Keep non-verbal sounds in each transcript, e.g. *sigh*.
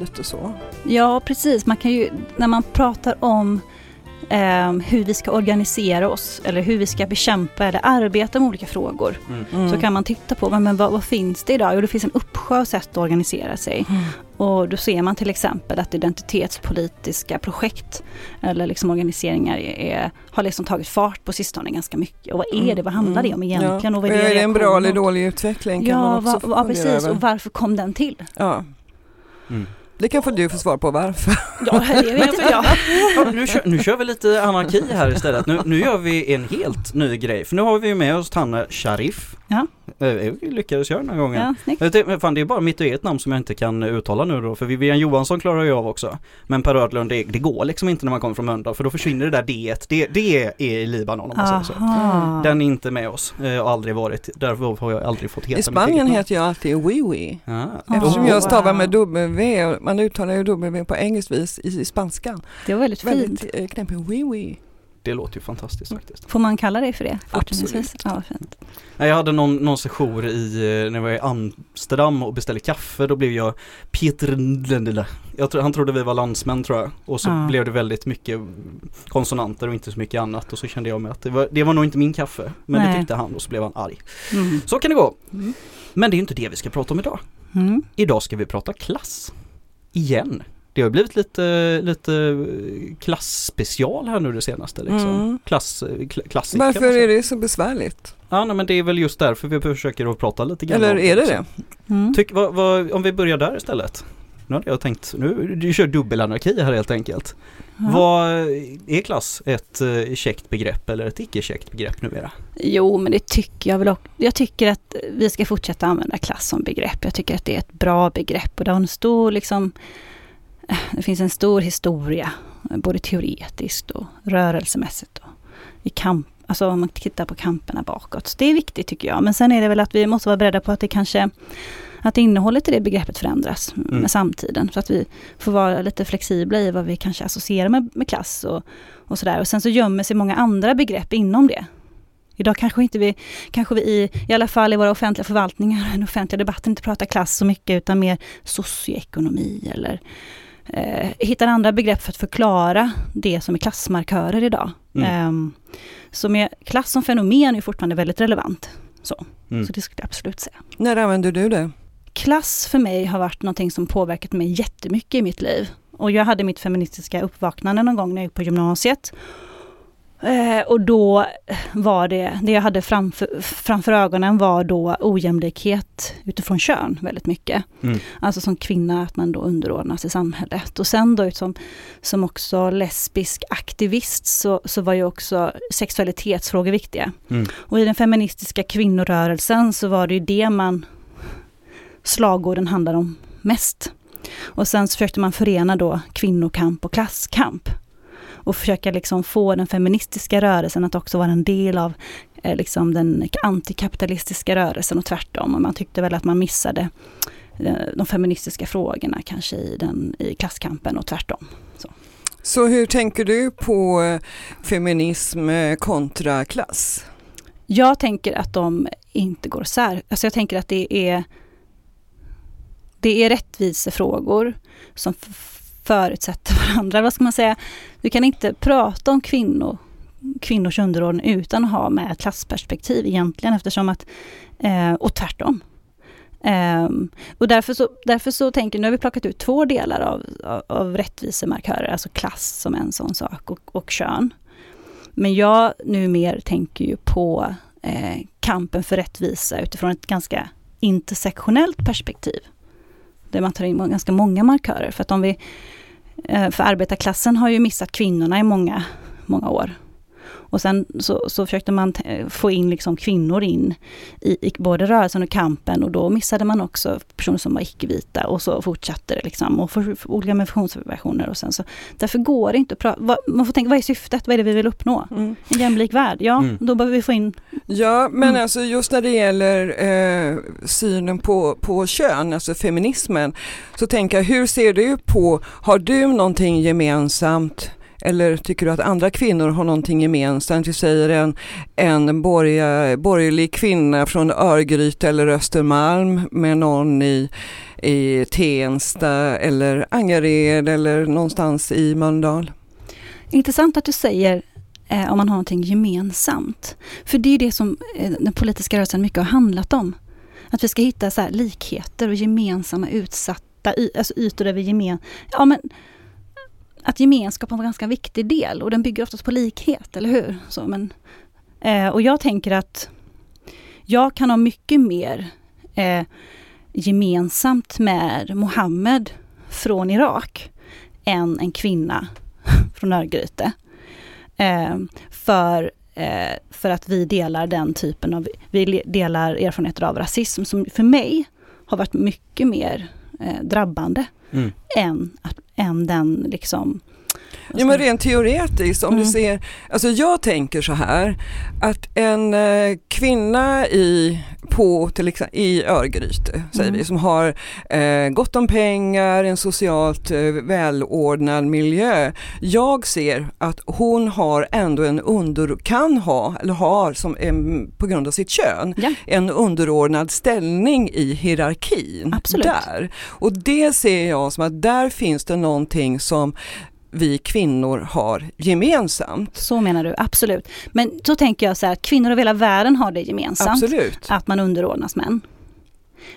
Ja. kön och så. Ja, precis. Man kan ju, när man pratar om eh, hur vi ska organisera oss eller hur vi ska bekämpa eller arbeta med olika frågor Mm. så kan man titta på men, men vad, vad finns det idag? Jo, det finns en uppsjö sätt att organisera sig. Mm. Och då ser man till exempel att identitetspolitiska projekt eller liksom organiseringar är, har liksom tagit fart på sistone ganska mycket. Och vad är det? Vad handlar det om egentligen? Mm. Ja. Och vad är det, är det en bra eller dålig utveckling? Kan man Ja, också va, ja, precis. över. Och varför kom den till? Ja. Mm. Det kan få du få svar på varför. Ja, det vet inte jag. Ja, nu, kör, nu kör vi lite anarki här istället. Nu, nu gör vi en helt ny grej. För nu har vi med oss Tanne Sharif. Ja. Eh, Vi lyckades göra den här gången. Ja, snyggt. Jag tänkte, Fan det är bara mitt och ert namn som jag inte kan uttala nu då, för Vivian Johansson klarar jag av också. Men Per Ödlund, det, det går liksom inte när man kommer från Mölndal, för då försvinner det där d det, det är i Libanon om man säger så. Aha. Den är inte med oss, eh, och aldrig varit, därför har jag aldrig fått heta I Spanien heter jag alltid namn. Ja. Eftersom Oh, jag stavar med W, man uttalar ju W på engelskt vis i, i spanskan. Det var väldigt fint. Väldigt eh, knepigt, oui. Det låter ju fantastiskt faktiskt. Får man kalla dig för det fortsättningsvis? Ja, fint. Jag hade någon, någon session i, eh, när jag var i Amsterdam och beställde kaffe, då blev jag Peter Ndendele. jag tror, Han trodde vi var landsmän tror jag. Och så Ja. blev det väldigt mycket konsonanter och inte så mycket annat och så kände jag mig att det var, det var nog inte min kaffe. Men det Nej. tyckte han och så blev han arg. Mm. Så kan det gå. Mm. Men det är inte det vi ska prata om idag. Mm. Idag ska vi prata klass. Igen. Det har blivit lite, lite klassspecial här nu det senaste liksom. Mm. Klass, kl- klassik kan man Varför är det så besvärligt? Ja nej, men det är väl just därför vi försöker att prata lite grann Eller är det också. det? Mm. Tyck, vad, vad, om vi börjar där istället. Nu hade jag tänkt, nu du kör dubbelanarki här helt enkelt. Ja. Vad är klass ett eh, käckt begrepp eller ett icke-käckt begrepp numera? Jo, men det tycker jag väl också. Jag tycker att vi ska fortsätta använda klass som begrepp. Jag tycker att det är ett bra begrepp och det har en stor liksom det finns en stor historia, både teoretiskt och rörelsemässigt och i kamp, alltså om man tittar på kamperna bakåt. Så det är viktigt tycker jag. Men sen är det väl att vi måste vara beredda på att det kanske att innehållet i det begreppet förändras Mm. med samtiden. Så att vi får vara lite flexibla i vad vi kanske associerar med, med klass och, och sådär. Och sen så gömmer sig många andra begrepp inom det. Idag kanske inte vi, kanske vi i, i alla fall i våra offentliga förvaltningar, den offentliga debatten inte pratar klass så mycket utan mer socioekonomi eller eh, hittar andra begrepp för att förklara det som är klassmarkörer idag. Mm. Ehm, så med klass som fenomen är fortfarande väldigt relevant. Så, Mm. så det skulle jag absolut säga. När använder du det? Klass för mig har varit någonting som påverkat mig jättemycket i mitt liv. Och jag hade mitt feministiska uppvaknande någon gång när jag gick på gymnasiet. Eh, och då var det, det jag hade framför, framför ögonen var då ojämlikhet utifrån kön väldigt mycket. Mm. Alltså som kvinna att man då underordnas i samhället. Och sen då som, som också lesbisk aktivist så, så var ju också sexualitetsfrågor viktiga. Mm. Och i den feministiska kvinnorörelsen så var det ju det man slagorden handlade om mest. Och sen så försökte man förena då kvinnokamp och klasskamp. Och försöka liksom få den feministiska rörelsen att också vara en del av eh, liksom den antikapitalistiska rörelsen och tvärtom. Och man tyckte väl att man missade eh, de feministiska frågorna kanske i, den, i klasskampen och tvärtom. Så hur tänker du på eh, feminism eh, kontra klass? Jag tänker att de inte går isär. Alltså jag tänker att det är det är rättvisefrågor som förutsätter varandra. Vad ska man säga? Du kan inte prata om kvinnor, kvinnors underordning utan att ha med ett klassperspektiv egentligen eftersom att, eh, och tvärtom. Um, och därför så, därför så tänker, nu har vi plockat ut två delar av, av, av rättvisemarkörer, alltså klass som en sån sak och, och kön. Men jag numera tänker ju på eh, kampen för rättvisa utifrån ett ganska intersektionellt perspektiv. Där man tar in ganska många markörer. För att om vi, eh, för arbetarklassen har ju missat kvinnorna i många, många år. Och sen så, så försökte man få in liksom kvinnor in i, i både rörelsen och kampen och då missade man också personer som var icke-vita och så fortsatte det liksom och för, för olika med funktionsvariationer och sen så därför går det inte att prata, vad, man får tänka vad är syftet, vad är det vi vill uppnå? Mm. En jämlik värld, ja Mm. då behöver vi få in Ja, men Mm. alltså just när det gäller eh, synen på, på kön, alltså feminismen, så tänker jag, hur ser du på, har du någonting gemensamt eller tycker du att andra kvinnor har någonting gemensamt? Vi säger en, en borga, borgerlig kvinna från Örgryte eller Östermalm med någon i i Tensta eller Angered eller någonstans i Mölndal? Intressant att du säger eh, om man har någonting gemensamt. För det är det som eh, den politiska rörelsen mycket har handlat om. Att vi ska hitta så likheter och gemensamma utsatta y- alltså ytor där vi gemen... Ja, men, att gemenskap är en ganska viktig del och den bygger oftast på likhet, eller hur? Så, men, eh, och jag tänker att jag kan ha mycket mer eh, gemensamt med Mohammed från Irak än en kvinna *laughs* från Örgryte. Eh, för, eh, för att vi delar den typen av, vi delar erfarenheter av rasism som för mig har varit mycket mer eh, drabbande Mm. än, att- än den liksom Ja men rent teoretiskt, om Mm. du ser, alltså jag tänker så här, att en eh, kvinna i, på till exempel, i Örgryte, säger Mm. vi, som har eh, gott om pengar, en socialt eh, välordnad miljö. Jag ser att hon har ändå en under, kan ha, eller har som en, på grund av sitt kön, Ja. en underordnad ställning i hierarkin. Absolut. Där. Och det ser jag som att där finns det någonting som vi kvinnor har gemensamt. Så menar du, absolut. Men så tänker jag så här, att kvinnor över hela världen har det gemensamt. Absolut. att man underordnas män.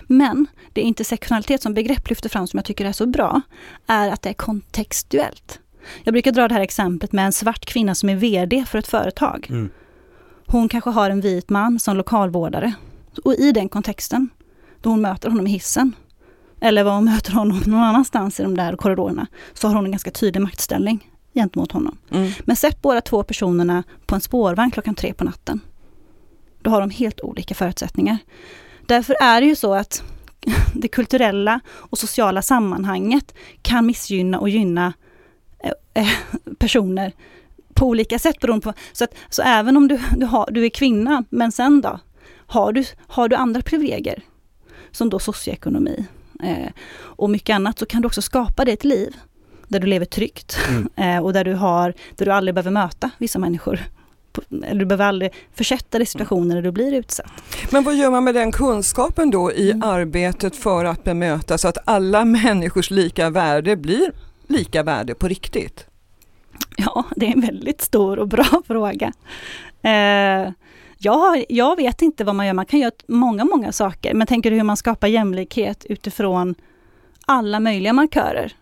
Men det intersektionalitet som begrepp lyfter fram som jag tycker är så bra, är att det är kontextuellt. Jag brukar dra det här exemplet med en svart kvinna som är VD för ett företag. Mm. Hon kanske har en vit man som lokalvårdare. Och i den kontexten, då hon möter honom i hissen, eller vad hon möter honom någon annanstans i de där korridorerna, så har hon en ganska tydlig maktställning gentemot honom. Mm. Men sätt båda två personerna på en spårvagn klockan tre på natten. Då har de helt olika förutsättningar. Därför är det ju så att *laughs* det kulturella och sociala sammanhanget kan missgynna och gynna eh, eh, personer på olika sätt beroende på... Så, att, så även om du, du, har, du är kvinna, men sen då? Har du, har du andra privilegier, som då socioekonomi och mycket annat, så kan du också skapa dig ett liv där du lever tryggt Mm. *laughs* eh, och där du, har, där du aldrig behöver möta vissa människor. Eller du behöver aldrig försätta dig i situationer där du blir utsatt. Men vad gör man med den kunskapen då i Mm. arbetet för att bemöta så att alla *laughs* människors lika värde blir lika värde på riktigt? Ja, det är en väldigt stor och bra *laughs* fråga. Eh, jag, har, jag vet inte vad man gör, man kan göra många, många saker. Men tänker du hur man skapar jämlikhet utifrån alla möjliga markörer?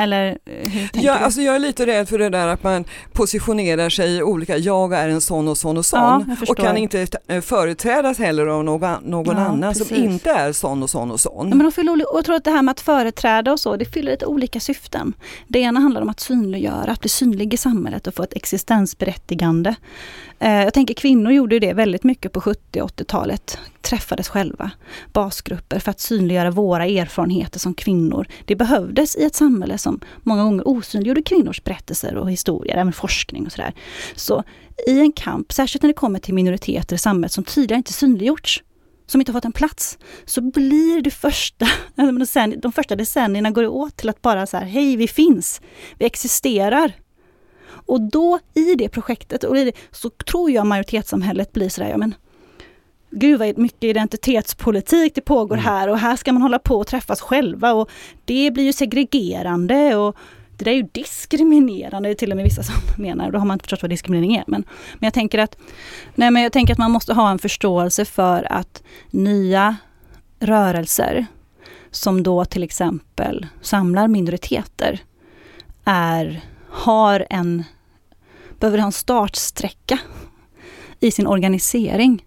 Eller eh, hur Ja, du? alltså jag är lite rädd för det där att man positionerar sig i olika, jag är en sån och sån och sån Ja, och kan inte eh, företrädas heller av någon, någon Ja, annan som precis. inte är sån och sån och sån. Ja, men de fyller, jag tror att det här med att företräda och så, det fyller lite olika syften. Det ena handlar om att synliggöra, att bli synlig i samhället och få ett existensberättigande. Eh, jag tänker kvinnor gjorde det väldigt mycket på 70 och 80-talet. Träffades själva, basgrupper, för att synliggöra våra erfarenheter som kvinnor. Det behövdes i ett samhälle som många gånger osynliggjorde kvinnors berättelser och historier, även forskning och sådär. Så i en kamp, särskilt när det kommer till minoriteter i samhället som tidigare inte synliggjorts, som inte har fått en plats, så blir det första, *laughs* de första decennierna går det åt till att bara så här, hej vi finns, vi existerar. Och då i det projektet, och det, så tror jag majoritetssamhället blir sådär, ja men Gud vad mycket identitetspolitik det pågår Mm. här och här ska man hålla på och träffas själva och det blir ju segregerande och det där är ju diskriminerande, det är till och med vissa som *laughs* menar, då har man inte förstått vad diskriminering är. Men, men jag tänker att Nej men jag tänker att man måste ha en förståelse för att nya rörelser som då till exempel samlar minoriteter är, har en, behöver ha en startsträcka i sin organisering.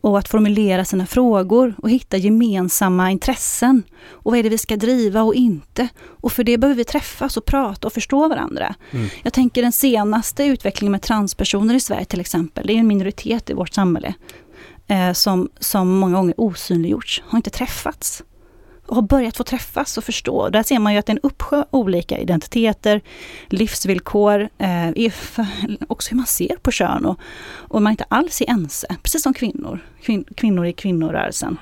Och att formulera sina frågor och hitta gemensamma intressen. Och vad är det vi ska driva och inte? Och för det behöver vi träffas och prata och förstå varandra. Mm. Jag tänker den senaste utvecklingen med transpersoner i Sverige till exempel. Det är en minoritet i vårt samhälle. Eh, som, som många gånger osynliggjorts, har inte träffats. Har börjat få träffas och förstå. Där ser man ju att det är en uppsjö olika identiteter, livsvillkor, eh, *laughs* också hur man ser på kön och, och man inte alls är ense. Precis som kvinnor, Kvin, kvinnor i kvinnorörelsen.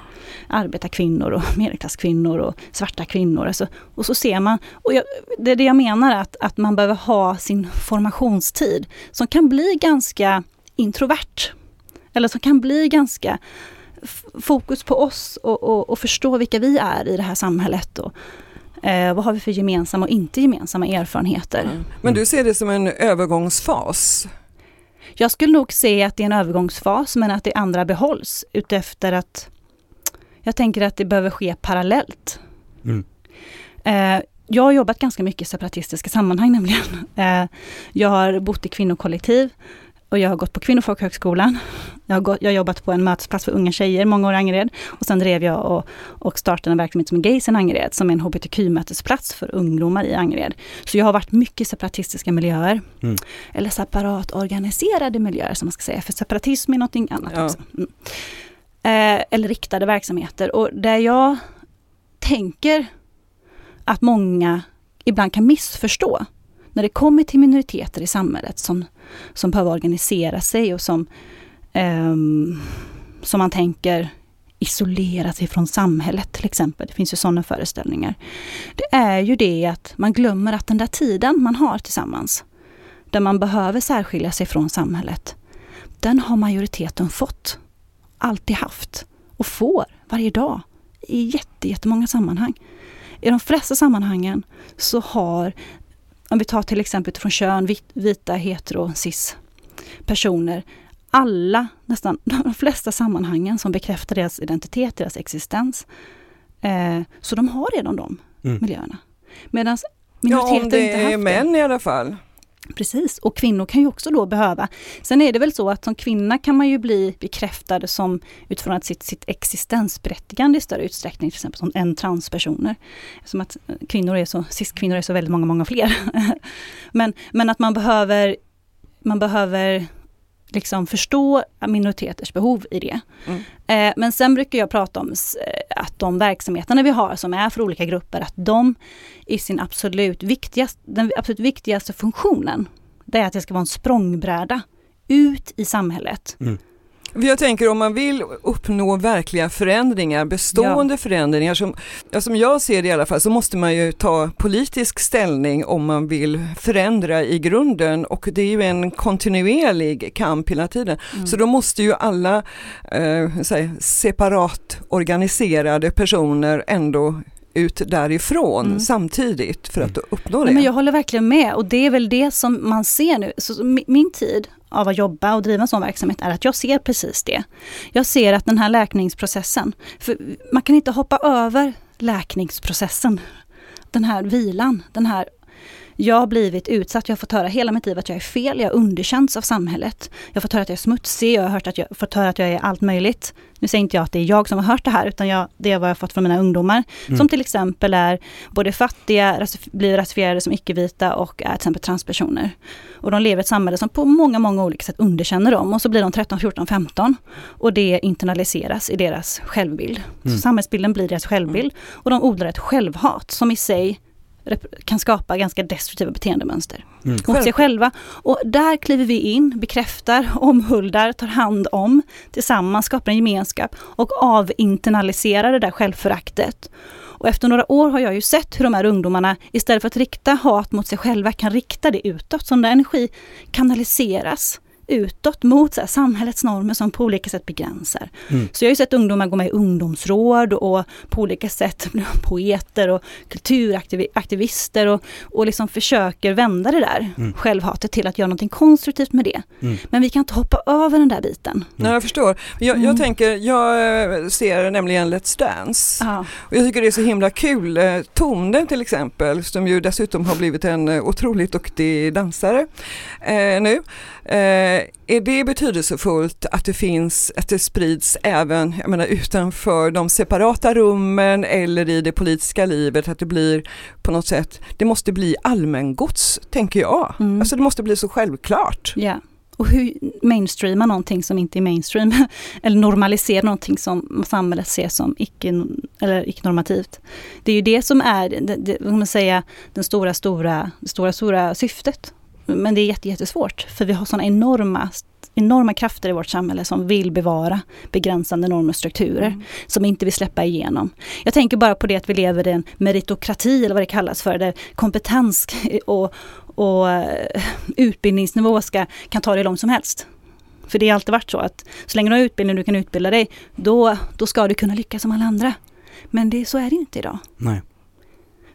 Arbetarkvinnor och *laughs* medelklasskvinnor och svarta kvinnor. Alltså, och så ser man, och jag, det är det jag menar att, att man behöver ha sin formationstid som kan bli ganska introvert. Eller som kan bli ganska fokus på oss och, och, och, förstå vilka vi är i det här samhället. Och, eh, vad har vi för gemensamma och inte gemensamma erfarenheter. Mm. Men du ser det som en övergångsfas? Jag skulle nog se att det är en övergångsfas men att det andra behålls utefter att jag tänker att det behöver ske parallellt. Mm. Eh, jag har jobbat ganska mycket i separatistiska sammanhang nämligen. Eh, jag har bott i kvinnokollektiv och jag har gått på Kvinnofolkhögskolan. Jag har, gått, jag har jobbat på en mötesplats för unga tjejer många år i Angered. Och sen drev jag och, och startade en verksamhet som är Gays i Angered, som är en hbtq-mötesplats för ungdomar i Angered. Så jag har varit mycket i separatistiska miljöer. Mm. Eller separatorganiserade miljöer som man ska säga, för separatism är någonting annat ja. också. Mm. Eh, eller riktade verksamheter. Och där jag tänker att många ibland kan missförstå när det kommer till minoriteter i samhället som, som behöver organisera sig och som, eh, som man tänker isolera sig från samhället till exempel. Det finns ju sådana föreställningar. Det är ju det att man glömmer att den där tiden man har tillsammans, där man behöver särskilja sig från samhället, den har majoriteten fått, alltid haft och får varje dag i jätte, jättemånga sammanhang. I de flesta sammanhangen så har om vi tar till exempel från kön, vita, hetero, cis personer. Alla, nästan *laughs* de flesta sammanhangen som bekräftar deras identitet, deras existens. Eh, så de har redan de mm. miljöerna. Medan minoriteter ja, om det inte är män det. i alla fall. Precis, och kvinnor kan ju också då behöva. Sen är det väl så att som kvinna kan man ju bli bekräftad som utifrån att sitt, sitt existensberättigande i större utsträckning, till exempel som en transpersoner. Som att eh, kvinnor är så, cis-kvinnor är så väldigt många, många fler. *laughs* men, men att man behöver, man behöver liksom förstå minoriteters behov i det. Mm. Eh, men sen brukar jag prata om att de verksamheterna vi har som är för olika grupper, att de i sin absolut viktigaste, den absolut viktigaste funktionen, det är att det ska vara en språngbräda ut i samhället. Mm. Jag tänker om man vill uppnå verkliga förändringar, bestående ja. förändringar, som, ja, som jag ser det i alla fall, så måste man ju ta politisk ställning om man vill förändra i grunden och det är ju en kontinuerlig kamp hela tiden. Mm. Så då måste ju alla eh, separat organiserade personer ändå ut därifrån mm. samtidigt för att uppnå det. Ja, men jag håller verkligen med och det är väl det som man ser nu. Så min tid av att jobba och driva en sån verksamhet är att jag ser precis det. Jag ser att den här läkningsprocessen, för man kan inte hoppa över läkningsprocessen. Den här vilan, den här jag har blivit utsatt, jag har fått höra hela mitt liv att jag är fel, jag har underkänts av samhället. Jag har fått höra att jag är smutsig, jag har hört att jag, fått höra att jag är allt möjligt. Nu säger inte jag att det är jag som har hört det här, utan jag, det är vad jag har fått från mina ungdomar. Mm. Som till exempel är både fattiga, blir rasifierade som icke-vita och är till exempel transpersoner. Och de lever i ett samhälle som på många, många olika sätt underkänner dem. Och så blir de 13, 14, 15. Och det internaliseras i deras självbild. Mm. Så samhällsbilden blir deras självbild. Och de odlar ett självhat som i sig kan skapa ganska destruktiva beteendemönster mm. mot sig själva. Och där kliver vi in, bekräftar, omhuldar, tar hand om, tillsammans skapar en gemenskap och avinternaliserar det där självföraktet. Och efter några år har jag ju sett hur de här ungdomarna istället för att rikta hat mot sig själva kan rikta det utåt. Så när energi kanaliseras utåt mot så här, samhällets normer som på olika sätt begränsar. Mm. Så jag har ju sett ungdomar gå med i ungdomsråd och på olika sätt *laughs* bli poeter och kulturaktivister och, och liksom försöker vända det där mm. självhatet till att göra någonting konstruktivt med det. Mm. Men vi kan inte hoppa över den där biten. Nej, jag förstår. Jag, jag mm. tänker, jag ser nämligen Let's Dance Aha. och jag tycker det är så himla kul. Eh, Tone till exempel, som ju dessutom har blivit en eh, otroligt duktig dansare eh, nu. Eh, är det betydelsefullt att det finns, att det sprids även jag menar, utanför de separata rummen eller i det politiska livet, att det blir på något sätt, det måste bli allmängods, tänker jag. Mm. Alltså det måste bli så självklart. Ja. Och hur mainstreama någonting som inte är mainstream, *laughs* eller normalisera någonting som samhället ser som icke, eller icke-normativt. Det är ju det som är, det, det, man säga, den stora, stora, stora, stora syftet men det är jättesvårt för vi har sådana enorma enorma krafter i vårt samhälle som vill bevara begränsande normer och strukturer mm. som inte vill släppa igenom. Jag tänker bara på det att vi lever i en meritokrati eller vad det kallas för, där kompetens *laughs* och, och uh, utbildningsnivå ska, kan ta det långt som helst. För det har alltid varit så att så länge du har utbildning och du kan utbilda dig, då, då ska du kunna lyckas som alla andra. Men det, så är det inte idag. Nej.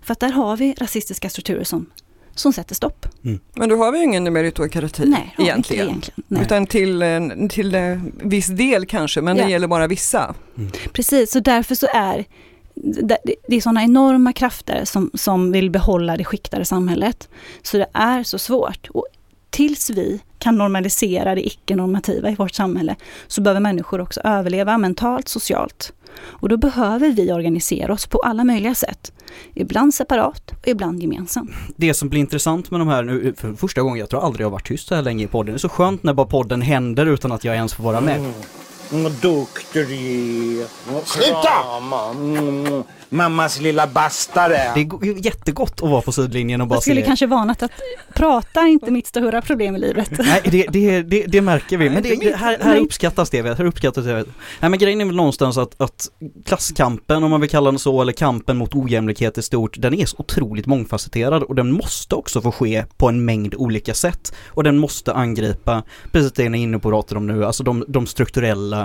För att där har vi rasistiska strukturer som, som sätter stopp. Men då har vi ju ingen meritokrati Nej, egentligen. Inte egentligen. Nej. Utan till, en- till viss del kanske, men Ja. det gäller bara vissa. Precis, så därför så är det, det är sådana enorma krafter som, som vill behålla det skiktade samhället. Så det är så svårt. Och tills vi kan normalisera det icke-normativa i vårt samhälle så behöver människor också överleva mentalt, socialt. Och då behöver vi organisera oss på alla möjliga sätt. Ibland separat och ibland gemensamt. Det som blir intressant med de här nu, för första gången, jag tror aldrig jag har varit tyst så här länge i podden. Det är så skönt när bara podden händer utan att jag ens får vara med. Vad duktig du är. Sluta! Mm. Mammas lilla bastare. Det är go- jättegott att vara på sidlinjen och bara Jag skulle se. kanske varnat att prata inte mitt stora problem i livet. Nej, det, det, det, det märker vi. Men det, här, här uppskattas det. Här uppskattas det. Nej, men grejen är väl någonstans att, att klasskampen, om man vill kalla den så, eller kampen mot ojämlikhet i stort, den är så otroligt mångfacetterad och den måste också få ske på en mängd olika sätt. Och den måste angripa, precis det ni är inne på och pratar om nu, alltså de, de strukturella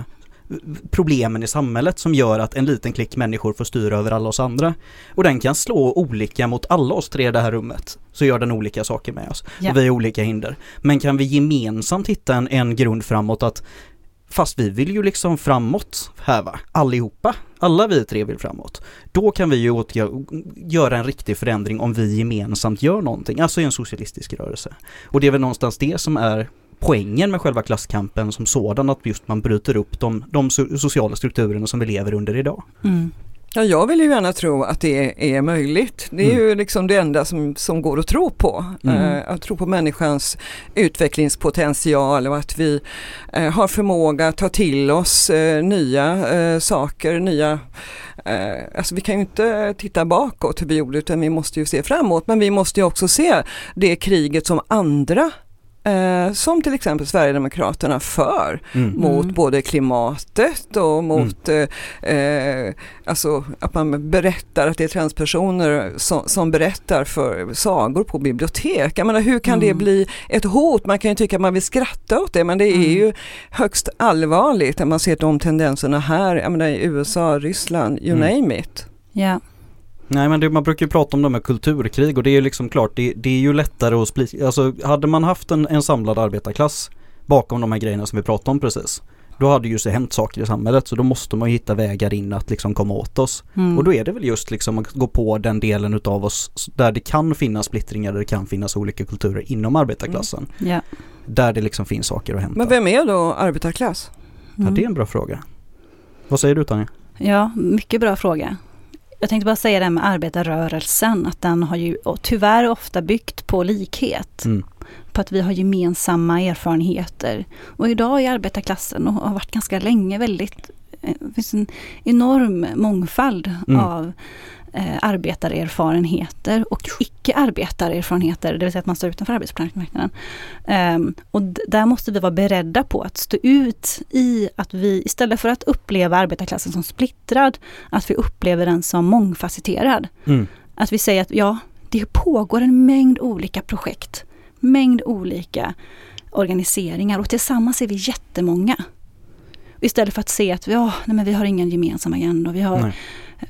problemen i samhället som gör att en liten klick människor får styra över alla oss andra. Och den kan slå olika mot alla oss tre i det här rummet. Så gör den olika saker med oss. Ja. Och vi har olika hinder. Men kan vi gemensamt hitta en, en grund framåt att Fast vi vill ju liksom framåt här va, allihopa. Alla vi tre vill framåt. Då kan vi ju åtgö- göra en riktig förändring om vi gemensamt gör någonting, alltså i en socialistisk rörelse. Och det är väl någonstans det som är poängen med själva klasskampen som sådan, att just man bryter upp de, de so- sociala strukturerna som vi lever under idag. Mm. Ja, jag vill ju gärna tro att det är möjligt. Det är Mm. ju liksom det enda som, som går att tro på. Mm. Eh, att tro på människans utvecklingspotential och att vi eh, har förmåga att ta till oss eh, nya eh, saker, nya eh, Alltså vi kan ju inte titta bakåt hur vi gjorde utan vi måste ju se framåt men vi måste ju också se det kriget som andra eh, som till exempel Sverigedemokraterna för Mm. mot Mm. både klimatet och mot eh, eh, alltså att man berättar att det är transpersoner som, som berättar för sagor på bibliotek. Jag menar, hur kan det Mm. bli ett hot? Man kan ju tycka att man vill skratta åt det men det är Mm. ju högst allvarligt när man ser de tendenserna här, jag menar i USA, Ryssland, you Mm. name it. Ja. Nej men det, man brukar ju prata om de här kulturkrig och det är ju liksom klart, det, det är ju lättare att splittra, alltså hade man haft en, en samlad arbetarklass bakom de här grejerna som vi pratade om precis, då hade ju så hänt saker i samhället så då måste man ju hitta vägar in att liksom komma åt oss. Mm. Och då är det väl just liksom att gå på den delen utav oss där det kan finnas splittringar, där det kan finnas olika kulturer inom arbetarklassen. ja. Där det liksom finns saker att hämta. Men vem är då arbetarklass? Ja, Mm. det är en bra fråga. Vad säger du Tanja? Ja, mycket bra fråga. Jag tänkte bara säga det här med arbetarrörelsen, att den har ju tyvärr ofta byggt på likhet. Mm. På att vi har gemensamma erfarenheter. Och idag är arbetarklassen och har varit ganska länge väldigt, det finns en enorm mångfald Mm. av eh, arbetarerfarenheter och icke-arbetarerfarenheter, det vill säga att man står utanför arbetsmarknaden. Ehm, och där måste vi vara beredda på att stå ut i att vi, istället för att uppleva arbetarklassen som splittrad, att vi upplever den som mångfacetterad. Mm. Att vi säger att ja, det pågår en mängd olika projekt, mängd olika organiseringar och tillsammans är vi jättemånga. Istället för att se att ja, nej men vi har ingen gemensam agenda. Vi har, Nej.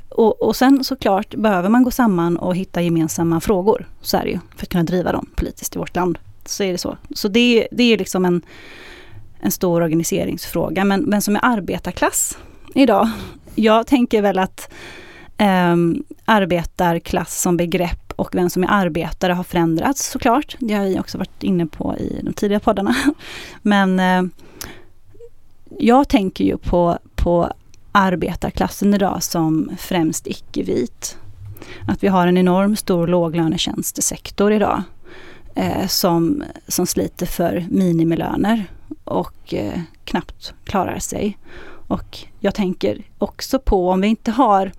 och, och sen såklart behöver man gå samman och hitta gemensamma frågor. Så är det ju, för att kunna driva dem politiskt i vårt land. Så är det så. Så det, det är liksom en, en stor organiseringsfråga. Men vem som är arbetarklass idag? Jag tänker väl att um, arbetarklass som begrepp och vem som är arbetare har förändrats såklart. Det har vi också varit inne på i de tidiga poddarna. *laughs* Men eh, jag tänker ju på, på arbetarklassen idag som främst icke-vit. Att vi har en enorm stor låglönetjänstesektor idag eh, som, som sliter för minimilöner och eh, knappt klarar sig. Och jag tänker också på om vi inte har,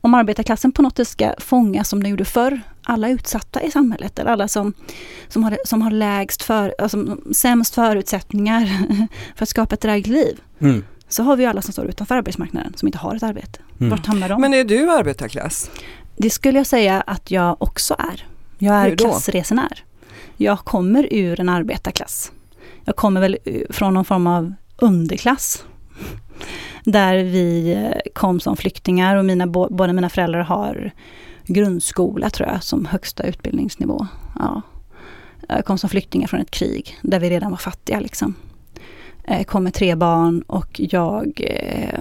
om arbetarklassen på något sätt ska fånga som den gjorde förr, alla utsatta i samhället, eller alla som, som, har, som har lägst för, alltså, sämst förutsättningar *laughs* för att skapa ett drägligt liv. Mm. Så har vi alla som står utanför arbetsmarknaden, som inte har ett arbete. Mm. Vart hamnar de? Men är du arbetarklass? Det skulle jag säga att jag också är. Jag är klassresenär. Jag kommer ur en arbetarklass. jag kommer väl från någon form av underklass. Där vi eh, kom som flyktingar och mina, båda mina föräldrar har grundskola tror jag som högsta utbildningsnivå. Ja. Jag kom som flyktingar från ett krig där vi redan var fattiga liksom. Jag kom med tre barn och jag, eh,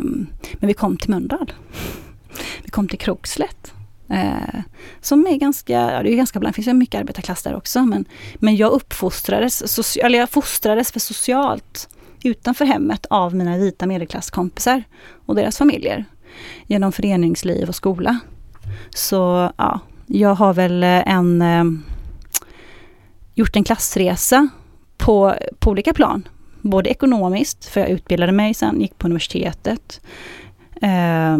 men vi kom till Mölndal. *laughs* Vi kom till Krokslätt. Eh, som är ganska, ja det är ganska bland, det finns ju mycket arbetarklass där också men, men jag uppfostrades, eller jag fostrades för socialt utanför hemmet av mina vita medelklasskompisar och deras familjer. Genom föreningsliv och skola. Så ja, jag har väl eh, en eh, gjort en klassresa på, på olika plan. Både ekonomiskt, för jag utbildade mig sen, gick på universitetet. Eh,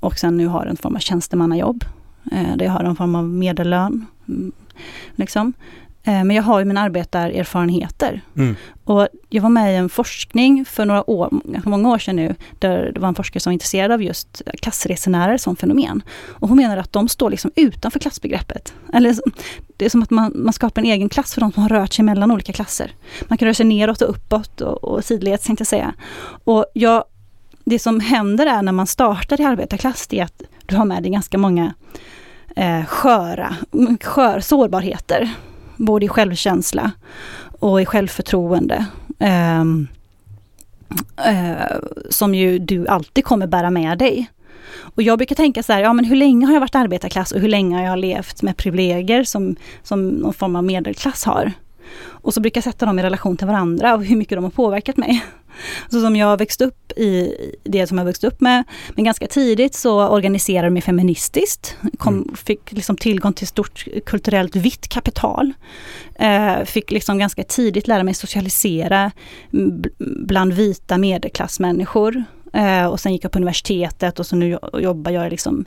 och sen nu har en form av tjänstemannajobb. Eh, där jag har en form av medellön. Mm, liksom. Eh, men jag har ju mina arbetarerfarenheter. Mm. Och jag var med i en forskning för några år, många år sedan nu, där det var en forskare som var intresserad av just klassresenärer som fenomen. Och hon menar att de står liksom utanför klassbegreppet. Eller det är som att man, man skapar en egen klass för de som har rört sig mellan olika klasser. Man kan röra sig neråt och uppåt och, och sidledes tänkte jag säga. Och jag, det som händer är när man startar i arbetarklass, det är att du har med dig ganska många eh, sköra, skör, sårbarheter både i självkänsla och i självförtroende. Um, uh, som ju du alltid kommer bära med dig. Och jag brukar tänka så här, ja men hur länge har jag varit arbetarklass och hur länge har jag levt med privilegier som, som någon form av medelklass har? Och så brukar jag sätta dem i relation till varandra och hur mycket de har påverkat mig. Så som jag växte upp i det som jag växte upp med. Men ganska tidigt så organiserade jag mig feministiskt. Kom, mm. Fick liksom tillgång till stort kulturellt vitt kapital. Eh, fick liksom ganska tidigt lära mig socialisera bland vita medelklassmänniskor. Eh, och sen gick jag på universitetet och så nu jobbar jag liksom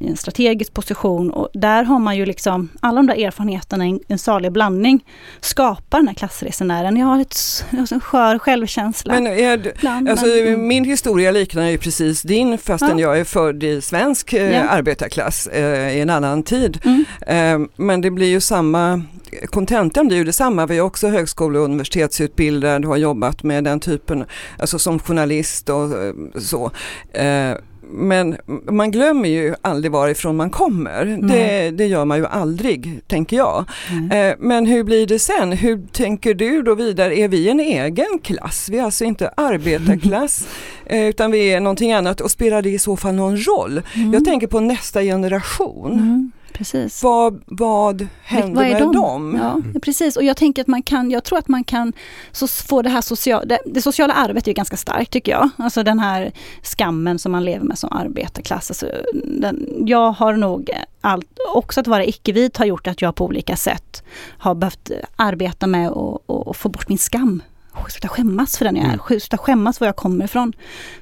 i en strategisk position. Och där har man ju liksom, alla de där erfarenheterna, en, en salig blandning, skapar den här klassresenären. Jag har ett, en skör självkänsla. Men är, Bland, alltså, men, min historia liknar ju precis din fastän ja. jag är född i svensk eh, ja. arbetarklass eh, i en annan tid. Mm. Eh, men det blir ju samma kontentan blir ju detsamma. Vi är också högskole och universitetsutbildade och har jobbat med den typen, alltså som journalist och eh, så. Eh, men man glömmer ju aldrig varifrån man kommer. Det, det, gör man ju aldrig, tänker jag. Mm. Men hur blir det sen? Hur tänker du då vidare? Är vi en egen klass? Vi är alltså inte arbetarklass *laughs* utan vi är någonting annat och spelar det i så fall någon roll? Mm. Jag tänker på nästa generation. Precis. Vad, vad händer vad med de? dem? Ja, mm. precis. Och jag tänker att man kan, jag tror att man kan så få det här sociala, det, det, sociala arvet är ganska starkt tycker jag. Alltså den här skammen som man lever med som arbetarklass. Alltså, den, jag har nog allt, också att vara icke-vit har gjort att jag på olika sätt har behövt arbeta med att få bort min skam sluta skämmas för den jag är, mm. sluta skämmas var jag kommer ifrån.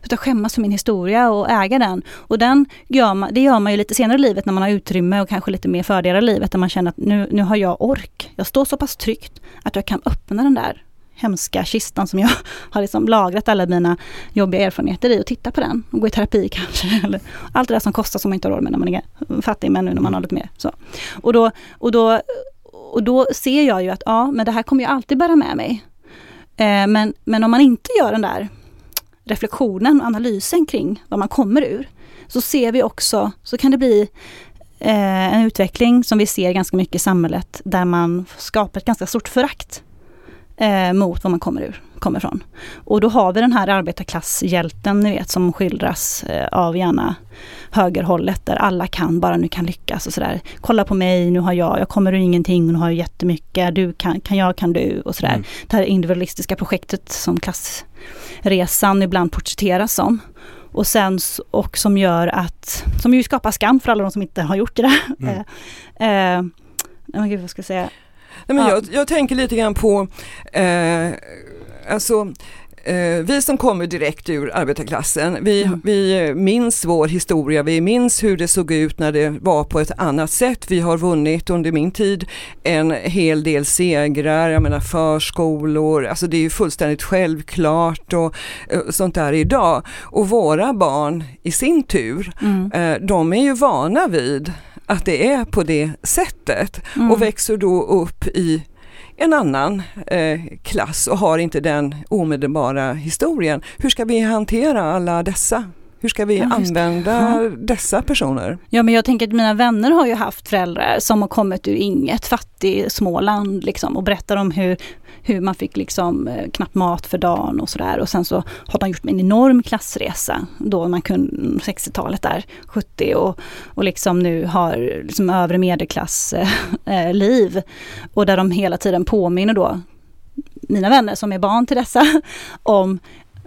Sluta skämmas för min historia och äga den. Och den gör man, det gör man ju lite senare i livet när man har utrymme och kanske lite mer fördelar i livet, där man känner att nu, nu har jag ork. Jag står så pass tryggt att jag kan öppna den där hemska kistan som jag *laughs* har liksom lagrat alla mina jobbiga erfarenheter i och titta på den och gå i terapi *laughs* kanske. Eller allt det där som kostar som man inte har råd med när man är fattig men nu när man har lite mer. Så. Och, då, och, då, och då ser jag ju att ja, men det här kommer jag alltid bära med mig. Eh, men, men om man inte gör den där reflektionen och analysen kring vad man kommer ur, så ser vi också, så kan det bli eh, en utveckling som vi ser ganska mycket i samhället, där man skapar ett ganska stort förakt eh, mot vad man kommer ur, kommer ifrån. Och då har vi den här arbetarklasshjälten, ni vet, som skildras eh, av gärna högerhållet, där alla kan, bara nu kan lyckas och sådär. Kolla på mig, nu har jag, jag kommer ur ingenting, nu har jag jättemycket, du kan, kan jag, kan du och sådär. Mm. Det här individualistiska projektet som klassresan ibland porträtteras som. Och sen, och som gör att, som ju skapar skam för alla de som inte har gjort det. Mm. *laughs* eh, eh, gud, vad ska jag säga? Nej, men ja. jag, jag, tänker lite grann på, eh, alltså eh, vi som kommer direkt ur arbetarklassen, vi, mm. vi minns vår historia, vi minns hur det såg ut när det var på ett annat sätt. Vi har vunnit under min tid en hel del segrar, jag menar förskolor, alltså det är ju fullständigt självklart och, och eh, sånt där idag. Och våra barn i sin tur, mm. eh, de är ju vana vid att det är på det sättet mm. och växer då upp i en annan eh, klass och har inte den omedelbara historien. Hur ska vi hantera alla dessa? Hur ska vi Ja, använda dessa personer? Ja men jag tänker att mina vänner har ju haft föräldrar som har kommit ur inget fattig Småland liksom och berättar om hur, hur man fick liksom eh, knappt mat för dagen och sådär. Och sen så har de gjort en enorm klassresa då man kunde 60-talet där, 70 och, och liksom nu har liksom övre medelklass eh, eh, liv. Och där de hela tiden påminner då mina vänner som är barn till dessa *laughs* om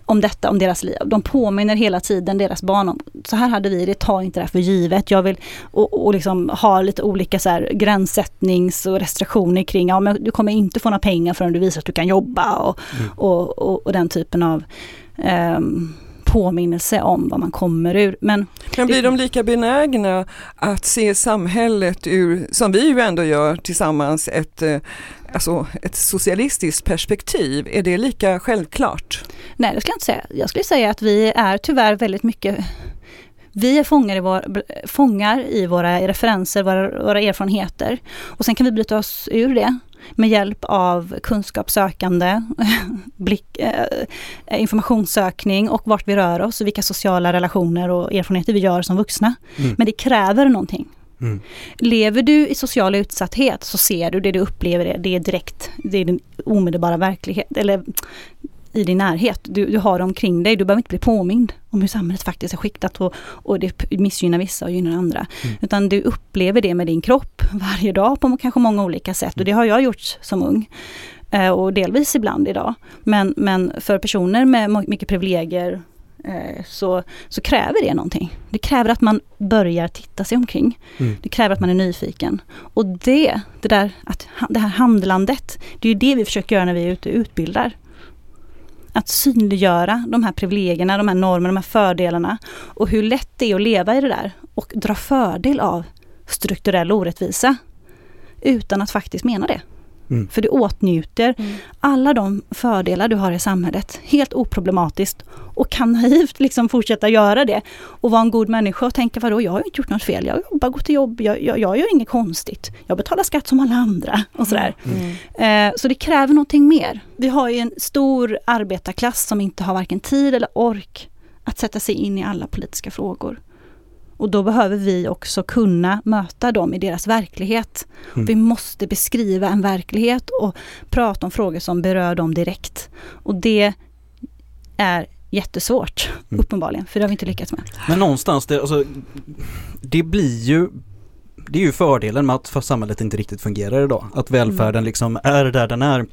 om detta, om deras liv. De påminner hela tiden deras barn om, så här hade vi det, ta inte det här för givet. Jag vill, och, och liksom ha lite olika så här gränssättnings och restriktioner kring, ja men du kommer inte få några pengar förrän du visar att du kan jobba och, Mm. och, och, och den typen av ehm, påminnelse om vad man kommer ur. Men Men blir de lika benägna att se samhället ur, som vi ju ändå gör tillsammans, ett, eh, alltså ett socialistiskt perspektiv? Är det lika självklart? Nej, det skulle jag inte säga. Jag skulle säga att vi är tyvärr väldigt mycket vi är fångar i, vår, fångar i våra referenser, våra, våra erfarenheter. Och sen kan vi bryta oss ur det med hjälp av kunskapssökande, *laughs* blick, eh, informationssökning och vart vi rör oss och vilka sociala relationer och erfarenheter vi gör som vuxna. Mm. Men det kräver någonting. Mm. Lever du i social utsatthet så ser du det du upplever, det, det är direkt, det är din omedelbara verklighet, eller i din närhet. Du, du har det omkring dig, du behöver inte bli påmind om hur samhället faktiskt är skiktat och, och det missgynnar vissa och gynnar andra. Mm. Utan du upplever det med din kropp varje dag på kanske många olika sätt och det har jag gjort som ung. Eh, och delvis ibland idag. Men, men för personer med mycket privilegier eh, så, så kräver det någonting. Det kräver att man börjar titta sig omkring. Mm. Det kräver att man är nyfiken. Och det, det, där, att, det här handlandet, det är ju det vi försöker göra när vi är ute och utbildar. Att synliggöra de här privilegierna, de här normerna, de här fördelarna och hur lätt det är att leva i det där och dra fördel av strukturell orättvisa utan att faktiskt mena det. Mm. För du åtnjuter alla de fördelar du har i samhället. Helt oproblematiskt. Och kan naivt liksom fortsätta göra det. Och vara en god människa och tänka vadå, jag har inte gjort något fel, jag jobbar, går till jobb, jag, jag, jag gör inget konstigt, jag betalar skatt som alla andra. Och sådär. Eh, så det kräver någonting mer. Vi har ju en stor arbetarklass som inte har varken tid eller ork att sätta sig in i alla politiska frågor. Och då behöver vi också kunna möta dem i deras verklighet. Mm. Vi måste beskriva en verklighet och prata om frågor som berör dem direkt. Och det är jättesvårt, Mm. uppenbarligen, för det har vi inte lyckats med. Men någonstans, det, alltså, det blir ju det är ju fördelen med att samhället inte riktigt fungerar idag. Att välfärden liksom är där den är.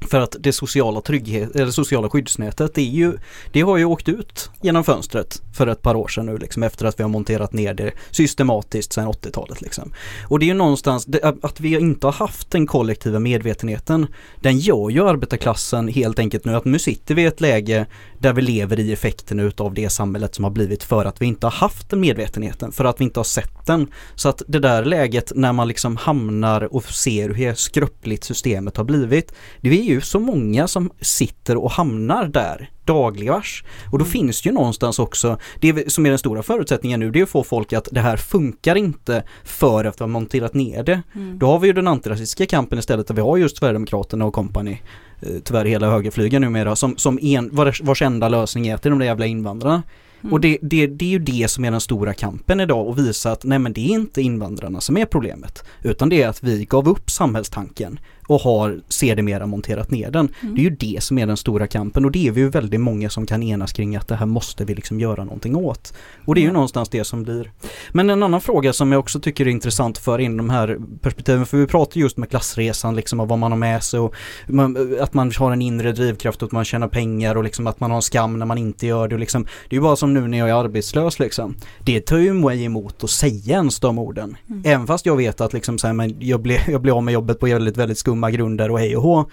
För att det sociala trygghet, eller sociala skyddsnätet, det, är ju, det har ju åkt ut genom fönstret för ett par år sedan nu liksom efter att vi har monterat ner det systematiskt sedan 80-talet liksom. Och det är ju någonstans, det, att vi inte har haft den kollektiva medvetenheten, den gör ju arbetarklassen helt enkelt nu att nu sitter vi i ett läge där vi lever i effekten utav det samhället som har blivit för att vi inte har haft den medvetenheten, för att vi inte har sett den. Så att det där läget när man liksom hamnar och ser hur skröpligt systemet har blivit, det är ju så många som sitter och hamnar där dagligvars. Och då finns det ju någonstans också, det som är den stora förutsättningen nu, det är att få folk att det här funkar inte för att har monterat ner det. Då har vi ju den antirasistiska kampen istället där vi har just Sverigedemokraterna och kompani eh, tyvärr hela högerflygen numera som, som en, vars, vars enda lösning är till de där jävla invandrarna. Mm. Och det, det, det är ju det som är den stora kampen idag och visa att nej men det är inte invandrarna som är problemet utan det är att vi gav upp samhällstanken och har sedermera monterat ner den. Mm. Det är ju det som är den stora kampen och det är vi ju väldigt många som kan enas kring att det här måste vi liksom göra någonting åt. Och det är ju någonstans det som blir. Men en annan fråga som jag också tycker är intressant för in de här perspektiven, för vi pratar just med klassresan liksom och vad man har med sig och man, att man har en inre drivkraft och att man tjänar pengar och liksom att man har en skam när man inte gör det och liksom, det är ju bara som nu när jag är arbetslös liksom. Det tar ju mig emot att säga ens de orden. Mm. Även fast jag vet att liksom så här, men jag blir, jag blir av med jobbet på väldigt, väldigt skumma grunder och hej och hå.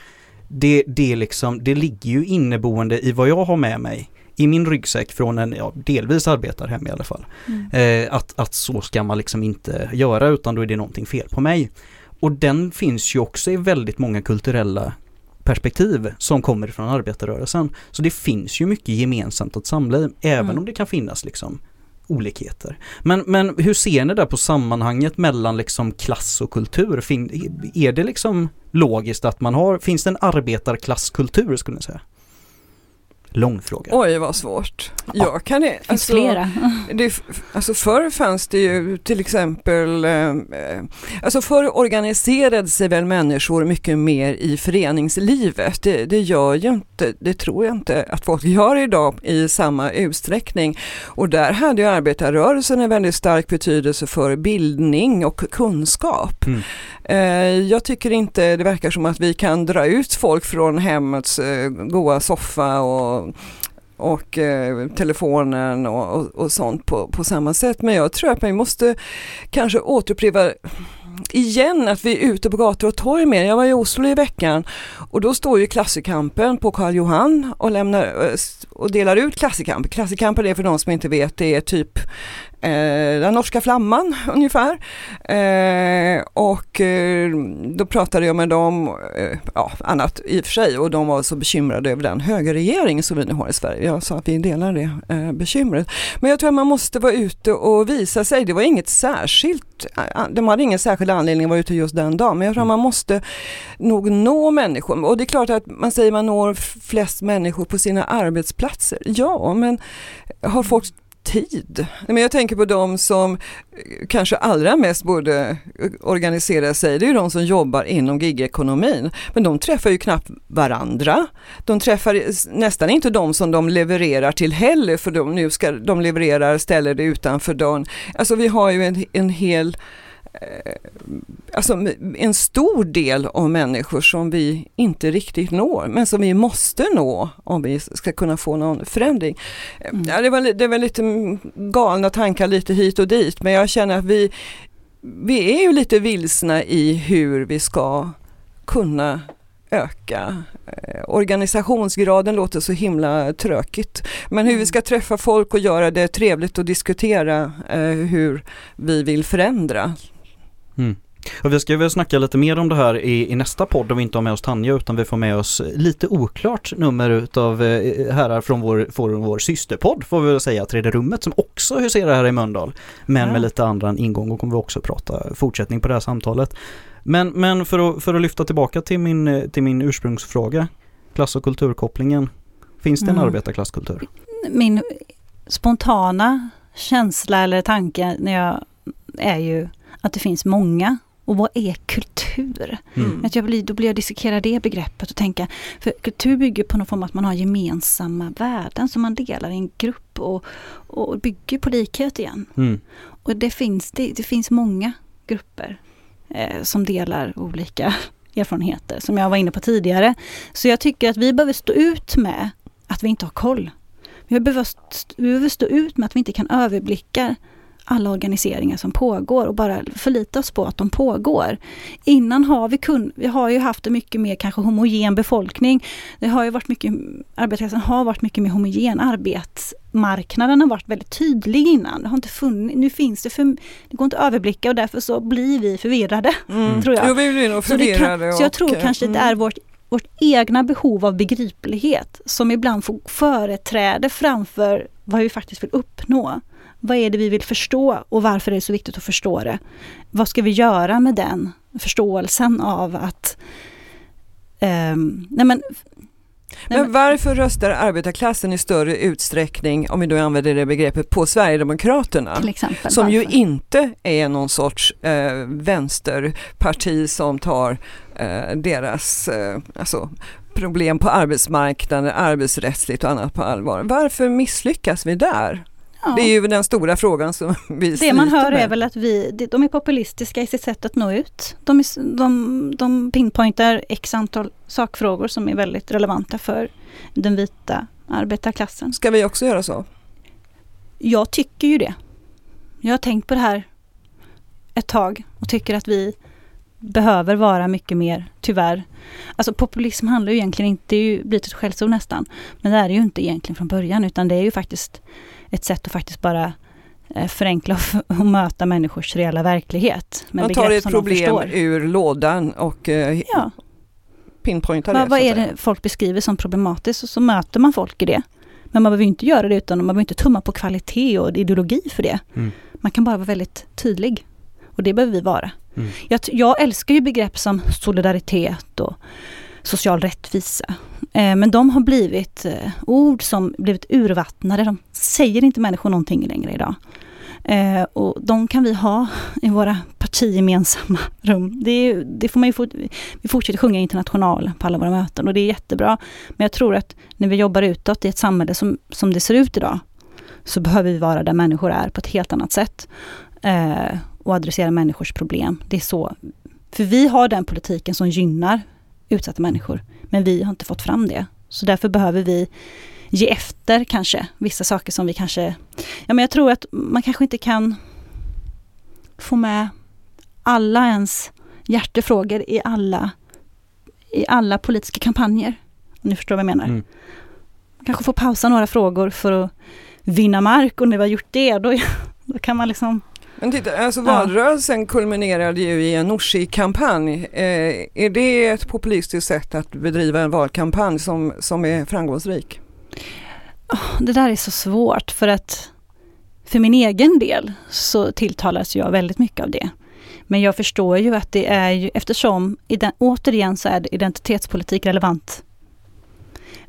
Det, det liksom, det ligger ju inneboende i vad jag har med mig i min ryggsäck från en, ja, delvis arbetarhem i alla fall. Mm. Eh, att, att så ska man liksom inte göra utan då är det någonting fel på mig. Och den finns ju också i väldigt många kulturella perspektiv som kommer från arbetarrörelsen. Så det finns ju mycket gemensamt att samla i, även Mm. om det kan finnas liksom olikheter. Men, men hur ser ni där på sammanhanget mellan liksom klass och kultur? Fin, är det liksom logiskt att man har, finns det en arbetarklasskultur skulle ni säga? Lång fråga. Oj vad svårt. Jag kan, Det finns alltså, flera. Det, alltså förr fanns det ju till exempel, eh, alltså förr organiserade sig väl människor mycket mer i föreningslivet. Det, det gör ju inte, det tror jag inte att folk gör idag i samma utsträckning. Och där hade ju arbetarrörelsen en väldigt stark betydelse för bildning och kunskap. Mm. Eh, jag tycker inte det verkar som att vi kan dra ut folk från hemmets eh, goa soffa och och eh, telefonen och, och, och sånt på, på samma sätt. Men jag tror att vi måste kanske återuppleva igen att vi är ute på gator och torg mer. Jag var i Oslo i veckan och då står ju Klassikampen på Karl Johan och, lämnar, eh, och delar ut Klassikampen. Klassikampen är för de som inte vet, det är typ den norska flamman *laughs* ungefär. Eh, och eh, då pratade jag med dem, eh, ja annat i och för sig, och de var så bekymrade över den högerregering som vi nu har i Sverige. Jag sa att vi delar det eh, bekymret. Men jag tror att man måste vara ute och visa sig. Det var inget särskilt, eh, de hade ingen särskild anledning att vara ute just den dagen, men jag tror att man måste nog nå människor. Och det är klart att man säger man når flest människor på sina arbetsplatser. Ja, men har folk tid. Men jag tänker på de som eh, kanske allra mest borde eh, organisera sig, det är ju de som jobbar inom gigekonomin. Men de träffar ju knappt varandra. De träffar eh, nästan inte de som de levererar till heller, för de, nu ska de levererar, ställer det utanför dörren. Alltså vi har ju en, en hel alltså en stor del av människor som vi inte riktigt når, men som vi måste nå om vi ska kunna få någon förändring. Mm. Ja, det, var, det var lite galna tankar lite hit och dit, men jag känner att vi, vi är ju lite vilsna i hur vi ska kunna öka. organisationsgraden låter så himla trökigt. Men hur vi ska träffa folk och göra det trevligt och diskutera hur vi vill förändra. Mm. Och vi ska väl snacka lite mer om det här i, i, nästa podd om vi inte har med oss Tanja utan vi får med oss lite oklart nummer utav eh, herrar från vår, från vår systerpodd får vi väl säga, Tredje rummet som också huserar här i Mölndal. Men ja. med lite andra ingång och kommer vi också prata fortsättning på det här samtalet. Men, men för, att, för att lyfta tillbaka till min, till min ursprungsfråga, klass och kulturkopplingen. Finns det en mm. arbetarklasskultur? Min spontana känsla eller tanke när jag är ju att det finns många. Och vad är kultur? Mm. Att jag blir, då blir jag dissekera det begreppet och tänka, för kultur bygger på någon form av att man har gemensamma värden som man delar i en grupp och, och bygger på likhet igen. Mm. Och det finns, det, det finns många grupper eh, som delar olika *laughs* erfarenheter, som jag var inne på tidigare. Så jag tycker att vi behöver stå ut med att vi inte har koll. Vi behöver, vi behöver stå ut med att vi inte kan överblicka alla organiseringar som pågår och bara förlita oss på att de pågår. Innan har vi kun, vi har ju haft en mycket mer kanske homogen befolkning. Det har ju varit mycket, arbetarklassen har varit mycket mer homogen. Arbetsmarknaden har varit väldigt tydlig innan. Det har inte funnits, nu finns det för, det går inte att överblicka och därför så blir vi förvirrade. Mm. *laughs* Tror jag. Jo, vi blir nog förvirrade. Så, kan, så jag tror kanske mm. det är vårt vårt egna behov av begriplighet som ibland får företräde framför vad vi faktiskt vill uppnå. Vad är det vi vill förstå och varför är det så viktigt att förstå det? Vad ska vi göra med den förståelsen av att... Um, nej men, men varför röstar arbetarklassen i större utsträckning, om vi då använder det begreppet, på Sverigedemokraterna? Exempel, som varför? ju inte är någon sorts eh, vänsterparti som tar eh, deras eh, alltså, problem på arbetsmarknaden, arbetsrättsligt och annat på allvar. Varför misslyckas vi där? Ja. Det är ju den stora frågan som *laughs* vi Det man hör med. är väl att vi, de är populistiska i sitt sätt att nå ut. De, är, de, de pinpointar x antal sakfrågor som är väldigt relevanta för den vita arbetarklassen. Ska vi också göra så? Jag tycker ju det. Jag har tänkt på det här ett tag och tycker att vi behöver vara mycket mer, tyvärr. Alltså populism handlar ju egentligen inte, det är ju blivit ett skällsord nästan. Men det är det ju inte egentligen från början utan det är ju faktiskt ett sätt att faktiskt bara eh, förenkla och *laughs* möta människors reella verklighet. Man tar ett problem ur lådan och eh, ja. pinpointar Va, det. Vad är det folk beskriver som problematiskt och så möter man folk i det. Men man behöver inte göra det utan man behöver inte tumma på kvalitet och ideologi för det. Mm. Man kan bara vara väldigt tydlig. Och det behöver vi vara. Mm. Jag, jag älskar ju begrepp som solidaritet och social rättvisa. Eh, men de har blivit eh, ord som blivit urvattnade. De säger inte människor någonting längre idag. Eh, och de kan vi ha i våra partigemensamma *laughs* rum. Det, är, det får man ju fort, vi fortsätter sjunga international på alla våra möten och det är jättebra. Men jag tror att när vi jobbar utåt i ett samhälle som, som det ser ut idag, så behöver vi vara där människor är på ett helt annat sätt. Eh, och adressera människors problem. Det är så. För vi har den politiken som gynnar utsatta människor. Men vi har inte fått fram det. Så därför behöver vi ge efter kanske, vissa saker som vi kanske... Ja men jag tror att man kanske inte kan få med alla ens hjärtefrågor i alla, i alla politiska kampanjer. Om ni förstår vad jag menar. Mm. Kanske få pausa några frågor för att vinna mark och när vi har gjort det då, *laughs* då kan man liksom... Men titta, alltså Ja. valrörelsen kulminerade ju i en Nooshi-kampanj. Eh, är det ett populistiskt sätt att bedriva en valkampanj som, som är framgångsrik? Det där är så svårt för att för min egen del så tilltalas jag väldigt mycket av det. Men jag förstår ju att det är ju, eftersom, återigen så är identitetspolitik relevant.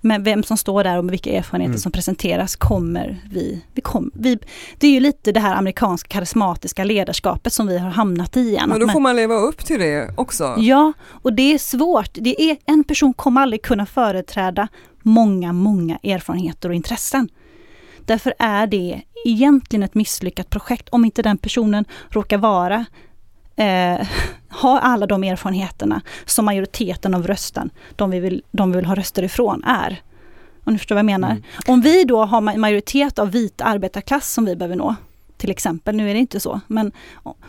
Men vem som står där och med vilka erfarenheter Mm. som presenteras kommer vi, vi, kom, vi... Det är ju lite det här amerikanska karismatiska ledarskapet som vi har hamnat i igen. Men då får man leva upp till det också. Ja, och det är svårt. Det är, en person kommer aldrig kunna företräda många, många erfarenheter och intressen. Därför är det egentligen ett misslyckat projekt om inte den personen råkar vara eh, *laughs* ha alla de erfarenheterna som majoriteten av rösten, de vi vill, de vi vill ha röster ifrån, är. Om ni förstår vad jag menar. Mm. Om vi då har ma- majoritet av vit arbetarklass som vi behöver nå, till exempel, nu är det inte så, men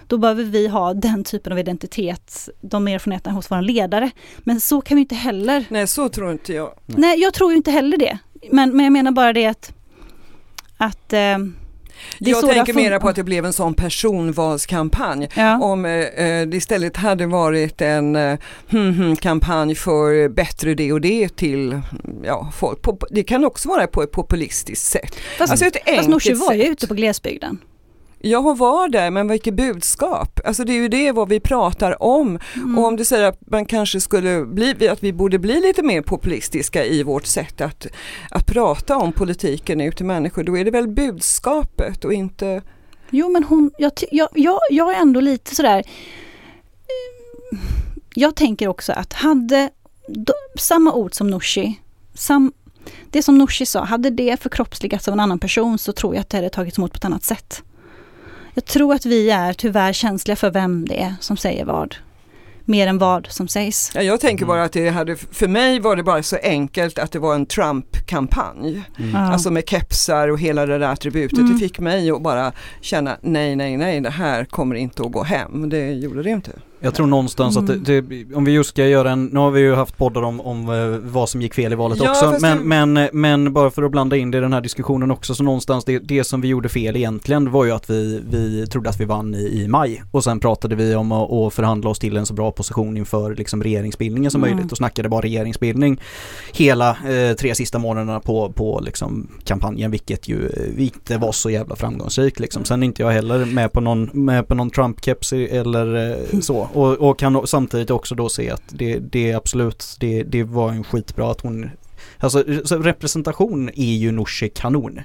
då behöver vi ha den typen av identitet, de erfarenheterna hos våra ledare. Men så kan vi inte heller. Nej, så tror inte jag. Nej, jag tror ju inte heller det. Men, men jag menar bara det att, att eh, Jag tänker mera på att det blev en sån personvalskampanj. Ja. Om eh, eh, det istället hade varit en eh, hmm, hmm, kampanj för bättre det och det till ja, folk. Det kan också vara på ett populistiskt sätt. Fast, Alltså ett fast Nooshi var ju ute på glesbygden. Jag var där, men vilket budskap? Alltså det är ju det vad vi pratar om. Mm. Och om du säger att man kanske skulle bli, att vi borde bli lite mer populistiska i vårt sätt att, att prata om politiken ut till människor, då är det väl budskapet och inte Jo men hon, jag, jag, jag, jag är ändå lite sådär Jag tänker också att hade då, samma ord som Nooshi, sam, det som Nooshi sa, hade det förkroppsligats av en annan person så tror jag att det hade tagits emot på ett annat sätt. Jag tror att vi är tyvärr känsliga för vem det är som säger vad. Mer än vad som sägs. Ja, jag tänker Mm. bara att det hade, för mig var det bara så enkelt att det var en Trump-kampanj. Mm. Alltså med kepsar och hela det där attributet. Mm. Det fick mig att bara känna nej, nej, nej, det här kommer inte att gå hem. Det gjorde det inte. Jag tror någonstans att det, det, om vi just ska göra en, nu har vi ju haft poddar om, om eh, vad som gick fel i valet Ja, också, men, det- men, men bara för att blanda in det i den här diskussionen också, så någonstans det, det som vi gjorde fel egentligen var ju att vi, vi trodde att vi vann i, i maj och sen pratade vi om att, att förhandla oss till en så bra position inför liksom regeringsbildningen som Mm. möjligt och snackade bara regeringsbildning hela eh, tre sista månaderna på, på liksom kampanjen, vilket ju eh, inte var så jävla framgångsrikt liksom. Sen är inte jag heller med på någon, med på någon Trump-keps eller eh, så och, och kan samtidigt också då se att det, det är absolut, det, det var en skitbra att hon Alltså representation är ju Nooshi kanon.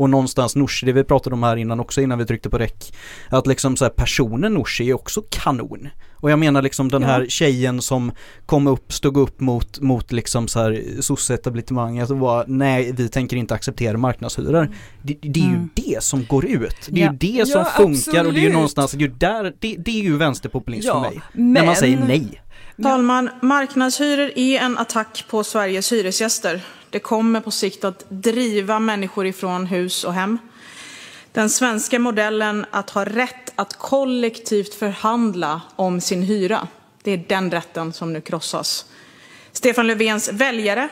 Och någonstans Nooshi, det vi pratade om här innan också innan vi tryckte på räck. Att liksom så här personen Nooshi är också kanon. Och jag menar liksom den Ja. här tjejen som kom upp, stod upp mot, mot liksom så här sosse-etablissemanget och var nej vi tänker inte acceptera marknadshyror. Det, det är ju Mm. det som går ut. Det är Ja. ju det som Ja, funkar och det är ju absolut. någonstans, det är ju där, det, det är ju vänsterpopulism Ja, för mig. men- När man säger nej. talman, marknadshyror är en attack på Sveriges hyresgäster. Det kommer på sikt att driva människor ifrån hus och hem. Den svenska modellen att ha rätt att kollektivt förhandla om sin hyra, det är den rätten som nu krossas. Stefan Löfvens väljare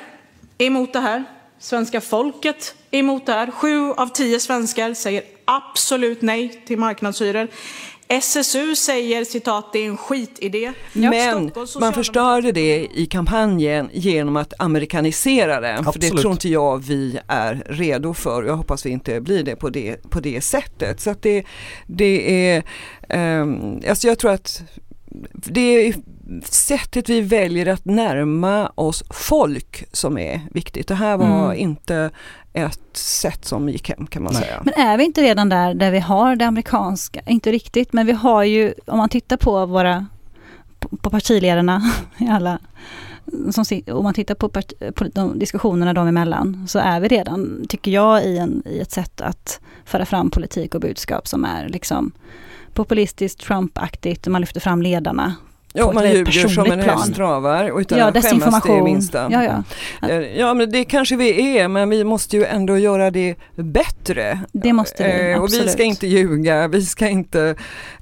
är emot det här. Svenska folket är emot det här. Sju av tio svenskar säger absolut nej till marknadshyror. SSU säger citat, det är en skitidé. Men man förstörde det i kampanjen genom att amerikanisera det. För det tror inte jag vi är redo för. Jag hoppas vi inte blir det på det, på det sättet. Så att det, det är, um, alltså jag tror att det är sättet vi väljer att närma oss folk som är viktigt. Det här var Mm. inte ett sätt som gick hem kan man Nej. säga. Men är vi inte redan där, där vi har det amerikanska? Inte riktigt, men vi har ju, om man tittar på våra, på, partiledarna *laughs* i alla, som, om man tittar på, part, på de diskussionerna dem emellan, så är vi redan, tycker jag, i, en, i ett sätt att föra fram politik och budskap som är liksom populistiskt, Trump-aktigt, och man lyfter fram ledarna. Ett man ljuger som en plan. häst travar och utan ja, att skämmas det minsta. Ja, ja. Eh, Ja men det kanske vi är men vi måste ju ändå göra det bättre. Det måste vi, Eh, Och vi ska absolut. inte ljuga, vi ska inte,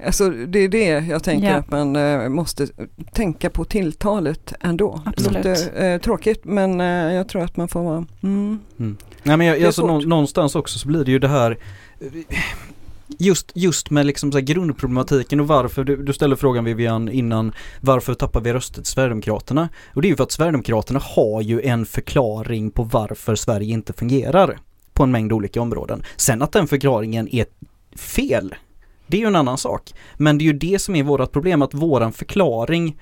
alltså det är det jag tänker Ja. att man eh, måste tänka på tilltalet ändå. Absolut. Det låter eh, tråkigt men jag tror att man får vara, mm. Nej men jag, alltså, någonstans också så blir det ju det här Just, just med liksom så här grundproblematiken och varför, du, du ställde frågan Vivian innan Varför tappar vi röster till Sverigedemokraterna? Och det är ju för att Sverigedemokraterna har ju en förklaring på varför Sverige inte fungerar På en mängd olika områden Sen att den förklaringen är fel Det är ju en annan sak Men det är ju det som är vårt problem att våran förklaring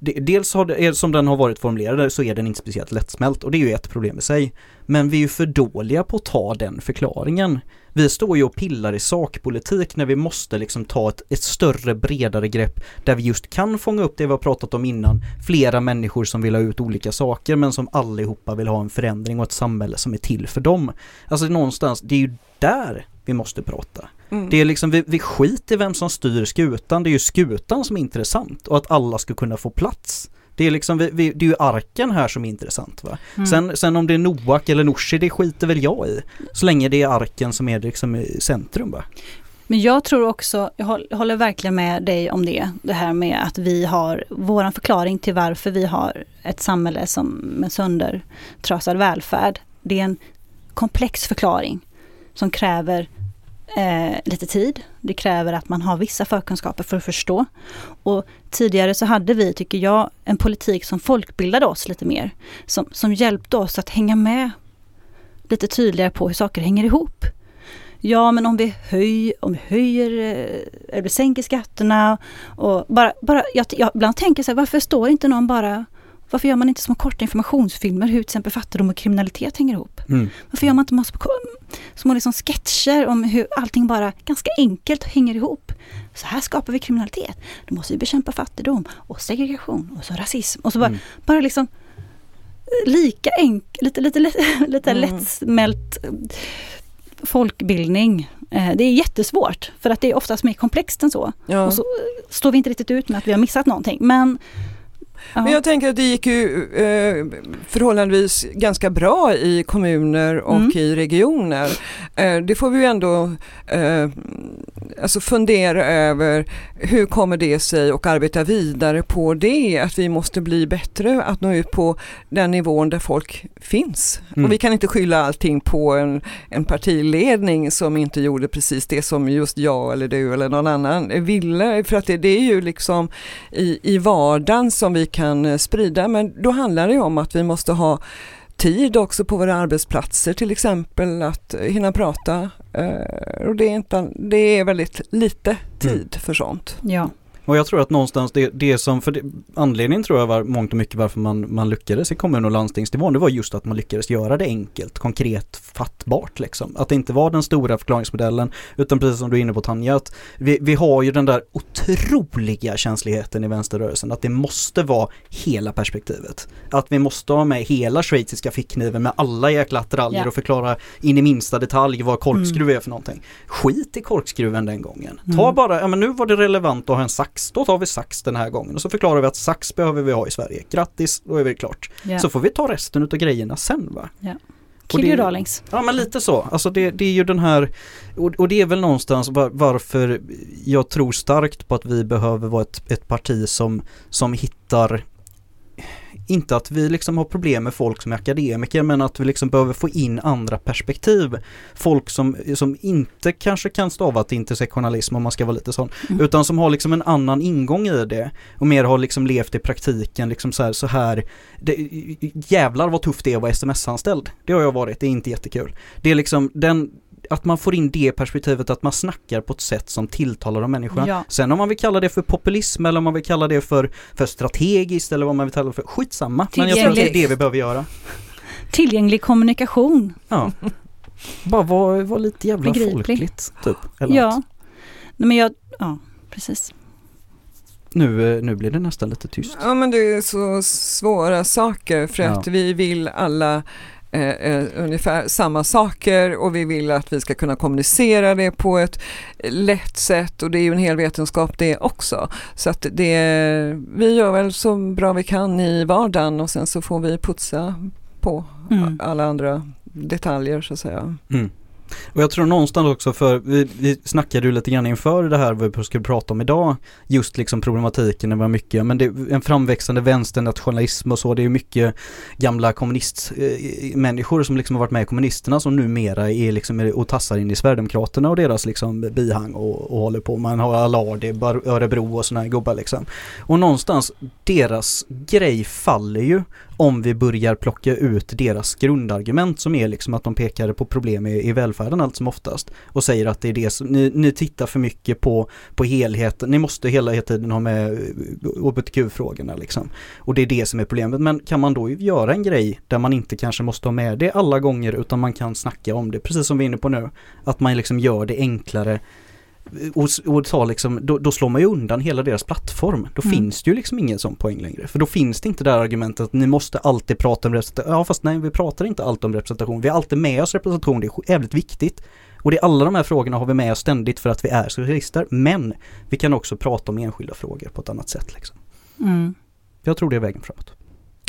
Dels har det, eh, som den har varit formulerad så är den inte speciellt lättsmält och det är ju ett problem i sig. Men vi är ju för dåliga på att ta den förklaringen. Vi står ju och pillar i sakpolitik när vi måste liksom ta ett, ett större, bredare grepp där vi just kan fånga upp det vi har pratat om innan. Flera människor som vill ha ut olika saker men som allihopa vill ha en förändring och ett samhälle som är till för dem. Alltså någonstans, det är ju där vi måste prata. Mm. Det är liksom, vi, vi skiter i vem som styr skutan, det är ju skutan som är intressant och att alla ska kunna få plats. Det är liksom, vi, vi, det är ju arken här som är intressant va. Mm. Sen, sen om det är Noak eller Nooshi, det skiter väl jag i. Så länge det är arken som är liksom i centrum va. Men jag tror också, jag håll- håller verkligen med dig om det, det här med att vi har, våran förklaring till varför vi har ett samhälle som med söndertrasad välfärd, det är en komplex förklaring som kräver eh, lite tid. Det kräver att man har vissa förkunskaper för att förstå. Och tidigare så hade vi, tycker jag, en politik som folkbildade oss lite mer. Som, som hjälpte oss att hänga med lite tydligare på hur saker hänger ihop. Ja, men om vi, höj, om vi höjer eh, eller sänker skatterna och bara, bara jag, jag ibland tänker så här, varför står inte någon bara varför gör man inte små korta informationsfilmer hur till exempel fattigdom och kriminalitet hänger ihop? Mm. Varför gör man inte små, små liksom sketcher om hur allting bara ganska enkelt hänger ihop? Så här skapar vi kriminalitet. Då måste vi bekämpa fattigdom och segregation och så rasism och så bara, Mm. bara liksom eh, lika enkelt, lite, lite, lite, *laughs* lite Mm. lättsmält eh, folkbildning. Eh, Det är jättesvårt för att det är oftast mer komplext än så. Ja. Och så står vi inte riktigt ut med att vi har missat någonting. Men. Men jag tänker att det gick ju eh, förhållandevis ganska bra i kommuner och Mm. i regioner. Eh, det får vi ju ändå eh, alltså fundera över. Hur kommer det sig och arbeta vidare på det? Att vi måste bli bättre att nå ut på den nivån där folk finns. Mm. Och vi kan inte skylla allting på en, en partiledning som inte gjorde precis det som just jag eller du eller någon annan ville. För att det, det är ju liksom i, i vardagen som vi kan eh, sprida. Men då handlar det ju om att vi måste ha tid också på våra arbetsplatser till exempel att hinna prata. Eh, och det är, inte, det är väldigt lite tid för sånt. ja. Och jag tror att någonstans det, det som, för det, anledningen tror jag var mångt och mycket varför man, man lyckades i kommun och landstingsnivån, det var just att man lyckades göra det enkelt, konkret, fattbart liksom. Att det inte var den stora förklaringsmodellen, utan precis som du är inne på Tanja, att vi, vi har ju den där otroliga känsligheten i vänsterrörelsen, att det måste vara hela perspektivet. Att vi måste ha med hela schweiziska fickkniven med alla jäkla attiraljer Ja. och förklara in i minsta detalj vad korkskruv Mm. är för någonting. Skit i korkskruven den gången. Ta Mm. bara, ja men nu var det relevant att ha en sax, då tar vi sax den här gången och så förklarar vi att sax behöver vi ha i Sverige. Grattis, då är vi klart. ja. Så får vi ta resten utav grejerna sen va? Kill det- your darlings. Ja men lite så, alltså det, det är ju den här och, och det är väl någonstans var, varför jag tror starkt på att vi behöver vara ett, ett parti som, som hittar inte att vi liksom har problem med folk som är akademiker men att vi liksom behöver få in andra perspektiv. Folk som, som inte kanske kan stava till intersektionalism om man ska vara lite sån, Mm. utan som har liksom en annan ingång i det och mer har liksom levt i praktiken liksom så här, så här det, jävlar vad tufft det är att vara sms-anställd. Det har jag varit, det är inte jättekul. Det är liksom den att man får in det perspektivet att man snackar på ett sätt som tilltalar de människorna. Ja. Sen om man vill kalla det för populism eller om man vill kalla det för, för strategiskt eller vad man vill kalla det för, skitsamma. Men jag tror att det är det vi behöver göra. Tillgänglig kommunikation. Ja. Bara vara var lite jävla Begriplig. folkligt, typ. Eller Ja. något. Nej, men jag, ja, precis. Nu, eh, nu blir det nästan lite tyst. Ja men det är så svåra saker för Ja. att vi vill alla eh, eh, ungefär samma saker och vi vill att vi ska kunna kommunicera det på ett lätt sätt och det är ju en hel vetenskap det också. Så att det, vi gör väl så bra vi kan i vardagen och sen så får vi putsa på Mm. alla andra detaljer så att säga. Mm. Och jag tror någonstans också för, vi, vi snackade ju lite grann inför det här vad vi skulle prata om idag, just liksom problematiken, det var mycket, men det är en framväxande vänsternationalism och så, det är ju mycket gamla kommunistmänniskor eh, som liksom har varit med i kommunisterna som numera är liksom och tassar in i Sverigedemokraterna och deras liksom bihang och, och håller på, man har Allard i Örebro och sådana här gubbar liksom. Och någonstans, deras grej faller ju om vi börjar plocka ut deras grundargument som är liksom att de pekar på problem i, i välfärden allt som oftast och säger att det är det som, ni, ni tittar för mycket på, på helheten, ni måste hela tiden ha med hbtq-frågorna liksom. Och det är det som är problemet, men kan man då göra en grej där man inte kanske måste ha med det alla gånger utan man kan snacka om det, precis som vi är inne på nu, att man liksom gör det enklare och, och ta liksom, då, då slår man ju undan hela deras plattform. Då Mm. finns det ju liksom ingen sån poäng längre. För då finns det inte det här argumentet att ni måste alltid prata om representation. Ja fast nej, vi pratar inte alltid om representation. Vi har alltid med oss representation, det är jävligt viktigt. Och det är alla de här frågorna har vi med oss ständigt för att vi är socialister. Men vi kan också prata om enskilda frågor på ett annat sätt liksom. Mm. Jag tror det är vägen framåt.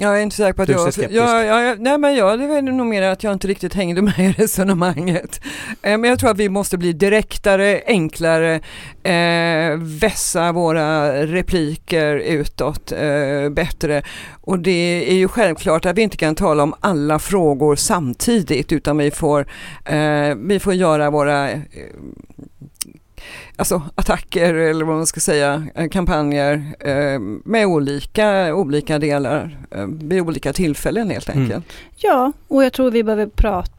Jag är inte säker på att Du jag... skeptisk. Ja, ja, ja, nej men jag, det är nog mer att jag inte riktigt hängde med i *laughs* resonemanget. Eh, Men jag tror att vi måste bli direktare, enklare, eh, vässa våra repliker utåt eh, bättre. Och det är ju självklart att vi inte kan tala om alla frågor samtidigt utan vi får, eh, vi får göra våra eh, alltså attacker eller vad man ska säga, eh, kampanjer eh, med olika, olika delar eh, vid olika tillfällen helt Mm. enkelt. Ja, och jag tror vi behöver prata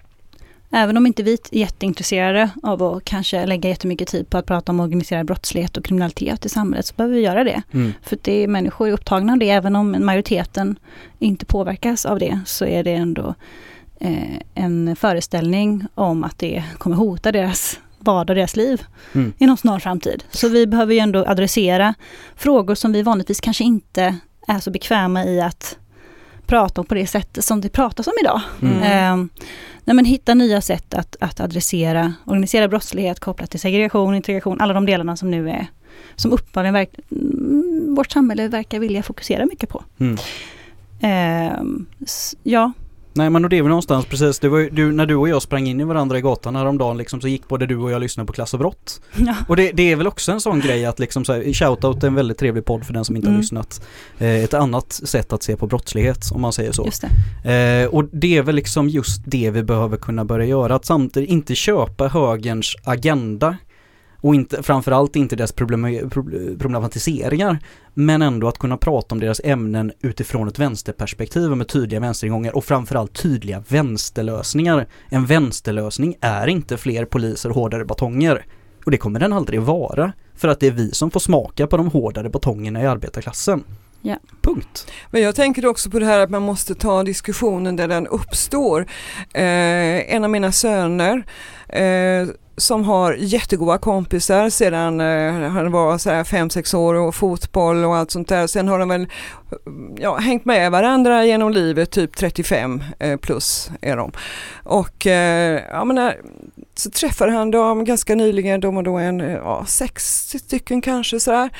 Även om inte vi är jätteintresserade av att kanske lägga jättemycket tid på att prata om organiserad brottslighet och kriminalitet i samhället så behöver vi göra det. Mm. För det är människor är upptagna av det, även om majoriteten inte påverkas av det så är det ändå eh, en föreställning om att det kommer hota deras vardag och deras liv Mm. inom snar framtid. Så vi behöver ju ändå adressera frågor som vi vanligtvis kanske inte är så bekväma i att prata om på det sättet som det pratas om idag. Mm. Eh, nej men hitta nya sätt att, att adressera organiserad brottslighet kopplat till segregation, integration, alla de delarna som nu är som uppenbarligen verk, mm, vårt samhälle verkar vilja fokusera mycket på. Mm. Eh, ja, Nej men och det är väl någonstans precis, det var ju, du, när du och jag sprang in i varandra i gatan häromdagen liksom så gick både du och jag lyssnade på Klass och brott. ja. Och det, det är väl också en sån grej att liksom så här, Shoutout är en väldigt trevlig podd för den som inte har Mm. lyssnat. Eh, ett annat sätt att se på brottslighet om man säger så. det. Eh, och det är väl liksom just det vi behöver kunna börja göra, att samtidigt inte köpa högerns agenda och inte, framförallt inte deras problem, prob- problematiseringar men ändå att kunna prata om deras ämnen utifrån ett vänsterperspektiv och med tydliga vänsteringångar och framförallt tydliga vänsterlösningar. En vänsterlösning är inte fler poliser och hårdare batonger. Och det kommer den aldrig vara. För att det är vi som får smaka på de hårdare batongerna i arbetarklassen. Ja. Punkt. Men jag tänker också på det här att man måste ta diskussionen där den uppstår. Eh, en av mina söner eh, som har jättegoda kompisar sedan eh, han var 5-6 år och fotboll och allt sånt där. Sen har de väl ja, hängt med varandra genom livet, typ 35 eh, plus är de. Och eh, ja, men när, så träffade han dem ganska nyligen, de var då en eh, ja, 60 stycken kanske sådär.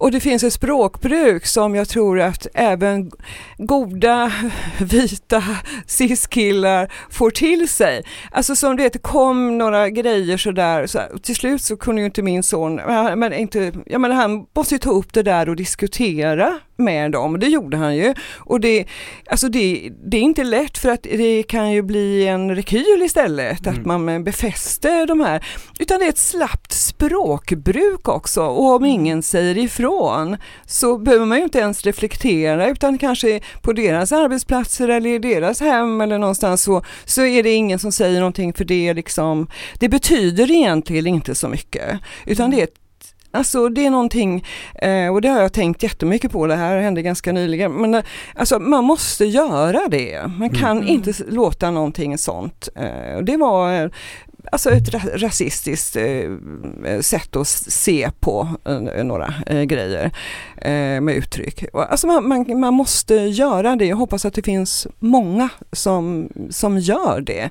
Och det finns ett språkbruk som jag tror att även goda *laughs* vita cis-killar får till sig. Alltså som det kom några grejer sådär, så till slut så kunde ju inte min son, men inte, jag menar han måste ju ta upp det där och diskutera med dem, det gjorde han ju. Och det, alltså det, det är inte lätt för att det kan ju bli en rekyl istället, Mm. att man befäster de här, utan det är ett slappt språkbruk också. Och om ingen säger ifrån så behöver man ju inte ens reflektera utan kanske på deras arbetsplatser eller i deras hem eller någonstans så, så är det ingen som säger någonting för det liksom, det betyder egentligen inte så mycket. Utan det är ett Alltså det är någonting, eh, och det har jag tänkt jättemycket på, det här hände ganska nyligen, men eh, alltså man måste göra det. Man kan Mm. inte låta någonting sånt. Eh, och det var alltså ett ra- rasistiskt eh, sätt att se på eh, några eh, grejer eh, med uttryck. Alltså man, man, man måste göra det, jag hoppas att det finns många som, som gör det.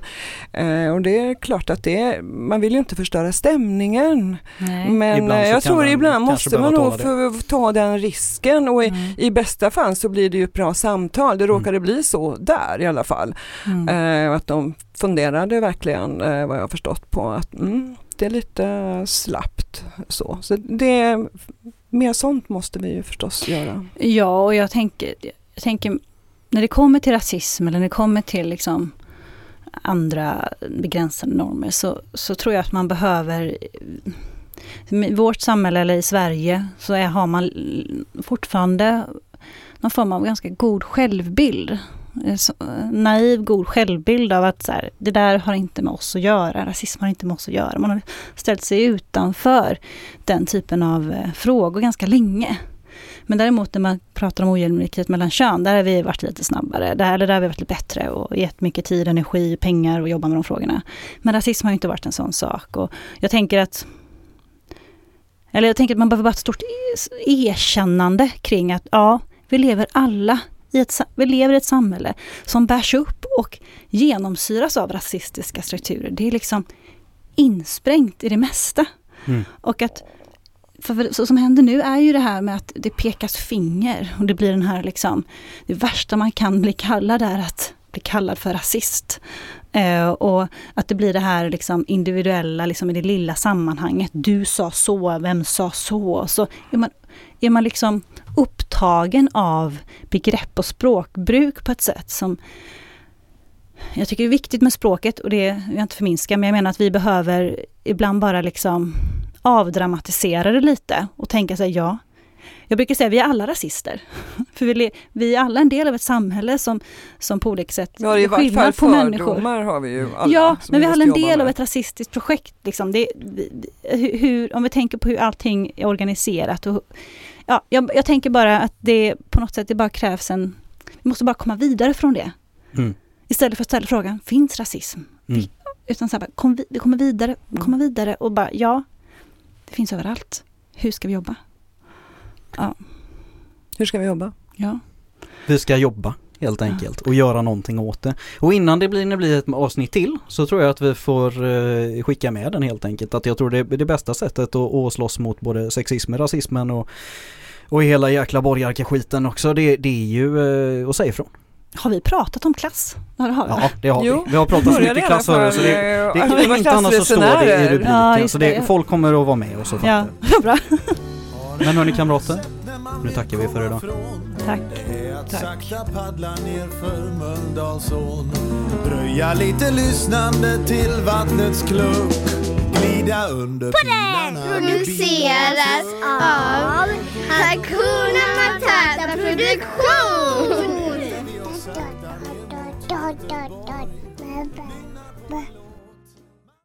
Eh, och det är klart att det, man vill ju inte förstöra stämningen. Nej. Men Ibland eh, jag tror man ibland måste man nog få ta den risken och i, Mm. i bästa fall så blir det ju ett bra samtal. Det råkade bli så där i alla fall. Mm. Eh, att de funderade verkligen eh, vad jag förstått på att mm, det är lite slappt så. Så det, mer sånt måste vi ju förstås göra. Ja, och jag tänker, jag tänker när det kommer till rasism eller när det kommer till liksom andra begränsande normer så, så tror jag att man behöver i vårt samhälle eller i Sverige så är, har man fortfarande någon form av ganska god självbild. Eh, eh, naiv, god självbild av att så här, det där har inte med oss att göra, rasism har inte med oss att göra. Man har ställt sig utanför den typen av eh, frågor ganska länge. Men däremot när man pratar om ojämlikhet mellan kön, där har vi varit lite snabbare. Där, eller där har vi varit lite bättre och gett mycket tid, energi, pengar och jobbat med de frågorna. Men rasism har inte varit en sån sak. Och jag tänker att eller jag tänker att man behöver bara ett stort e-, erkännande kring att ja, vi lever alla ett, vi lever i ett samhälle som bärs upp och genomsyras av rasistiska strukturer. Det är liksom insprängt i det mesta. Mm. Och att för, så som händer nu är ju det här med att det pekas finger och det blir den här liksom, det värsta man kan bli kallad är att bli kallad för rasist. Eh, och att det blir det här liksom individuella, liksom i det lilla sammanhanget. Du sa så, vem sa så? Så är man, är man liksom upptagen av begrepp och språkbruk på ett sätt som jag tycker det är viktigt med språket och det vill jag inte förminska, men jag menar att vi behöver ibland bara liksom avdramatisera det lite och tänka sig ja, jag brukar säga vi är alla rasister. *laughs* För vi, vi är alla en del av ett samhälle som, som på olika sätt gör vart fall skillnad på människor. har vi ju alla. Ja, men vi är alla en del av ett rasistiskt projekt. Liksom. Det, hur, om vi tänker på hur allting är organiserat. Och, ja, jag, jag tänker bara att det på något sätt det bara krävs en... Vi måste bara komma vidare från det. Mm. Istället för att ställa frågan, finns rasism? Mm. Utan så här, bara, kom, vi, komma vidare, komma vidare och bara, ja, det finns överallt. Hur ska vi jobba? Hur ska vi jobba? Ja. Vi ska jobba helt enkelt och göra någonting åt det. Och innan det blir, det blir ett avsnitt till så tror jag att vi får eh, skicka med den helt enkelt. Att jag tror det är det bästa sättet att, att slåss mot både sexismen, rasismen och, och hela jäkla borgarkaskiten också. Det, det är ju eh, att säga ifrån. Har vi pratat om klass? Ja, det har vi. Ja, det har Jo, vi. Vi har pratat så mycket klass förut så det, det eh, vi är inte annat så står det i rubriken. Ja, så det, det. folk kommer att vara med och så. Ja, *laughs* bra. Men hörni kamrater, nu tackar vi för idag. Tack. Det är att Tack. sakta paddla ner för Mölndalsån Dröja lite lyssnande till vattnets klunk Glida under pilarna produceras av Hakuna Matata Produktion.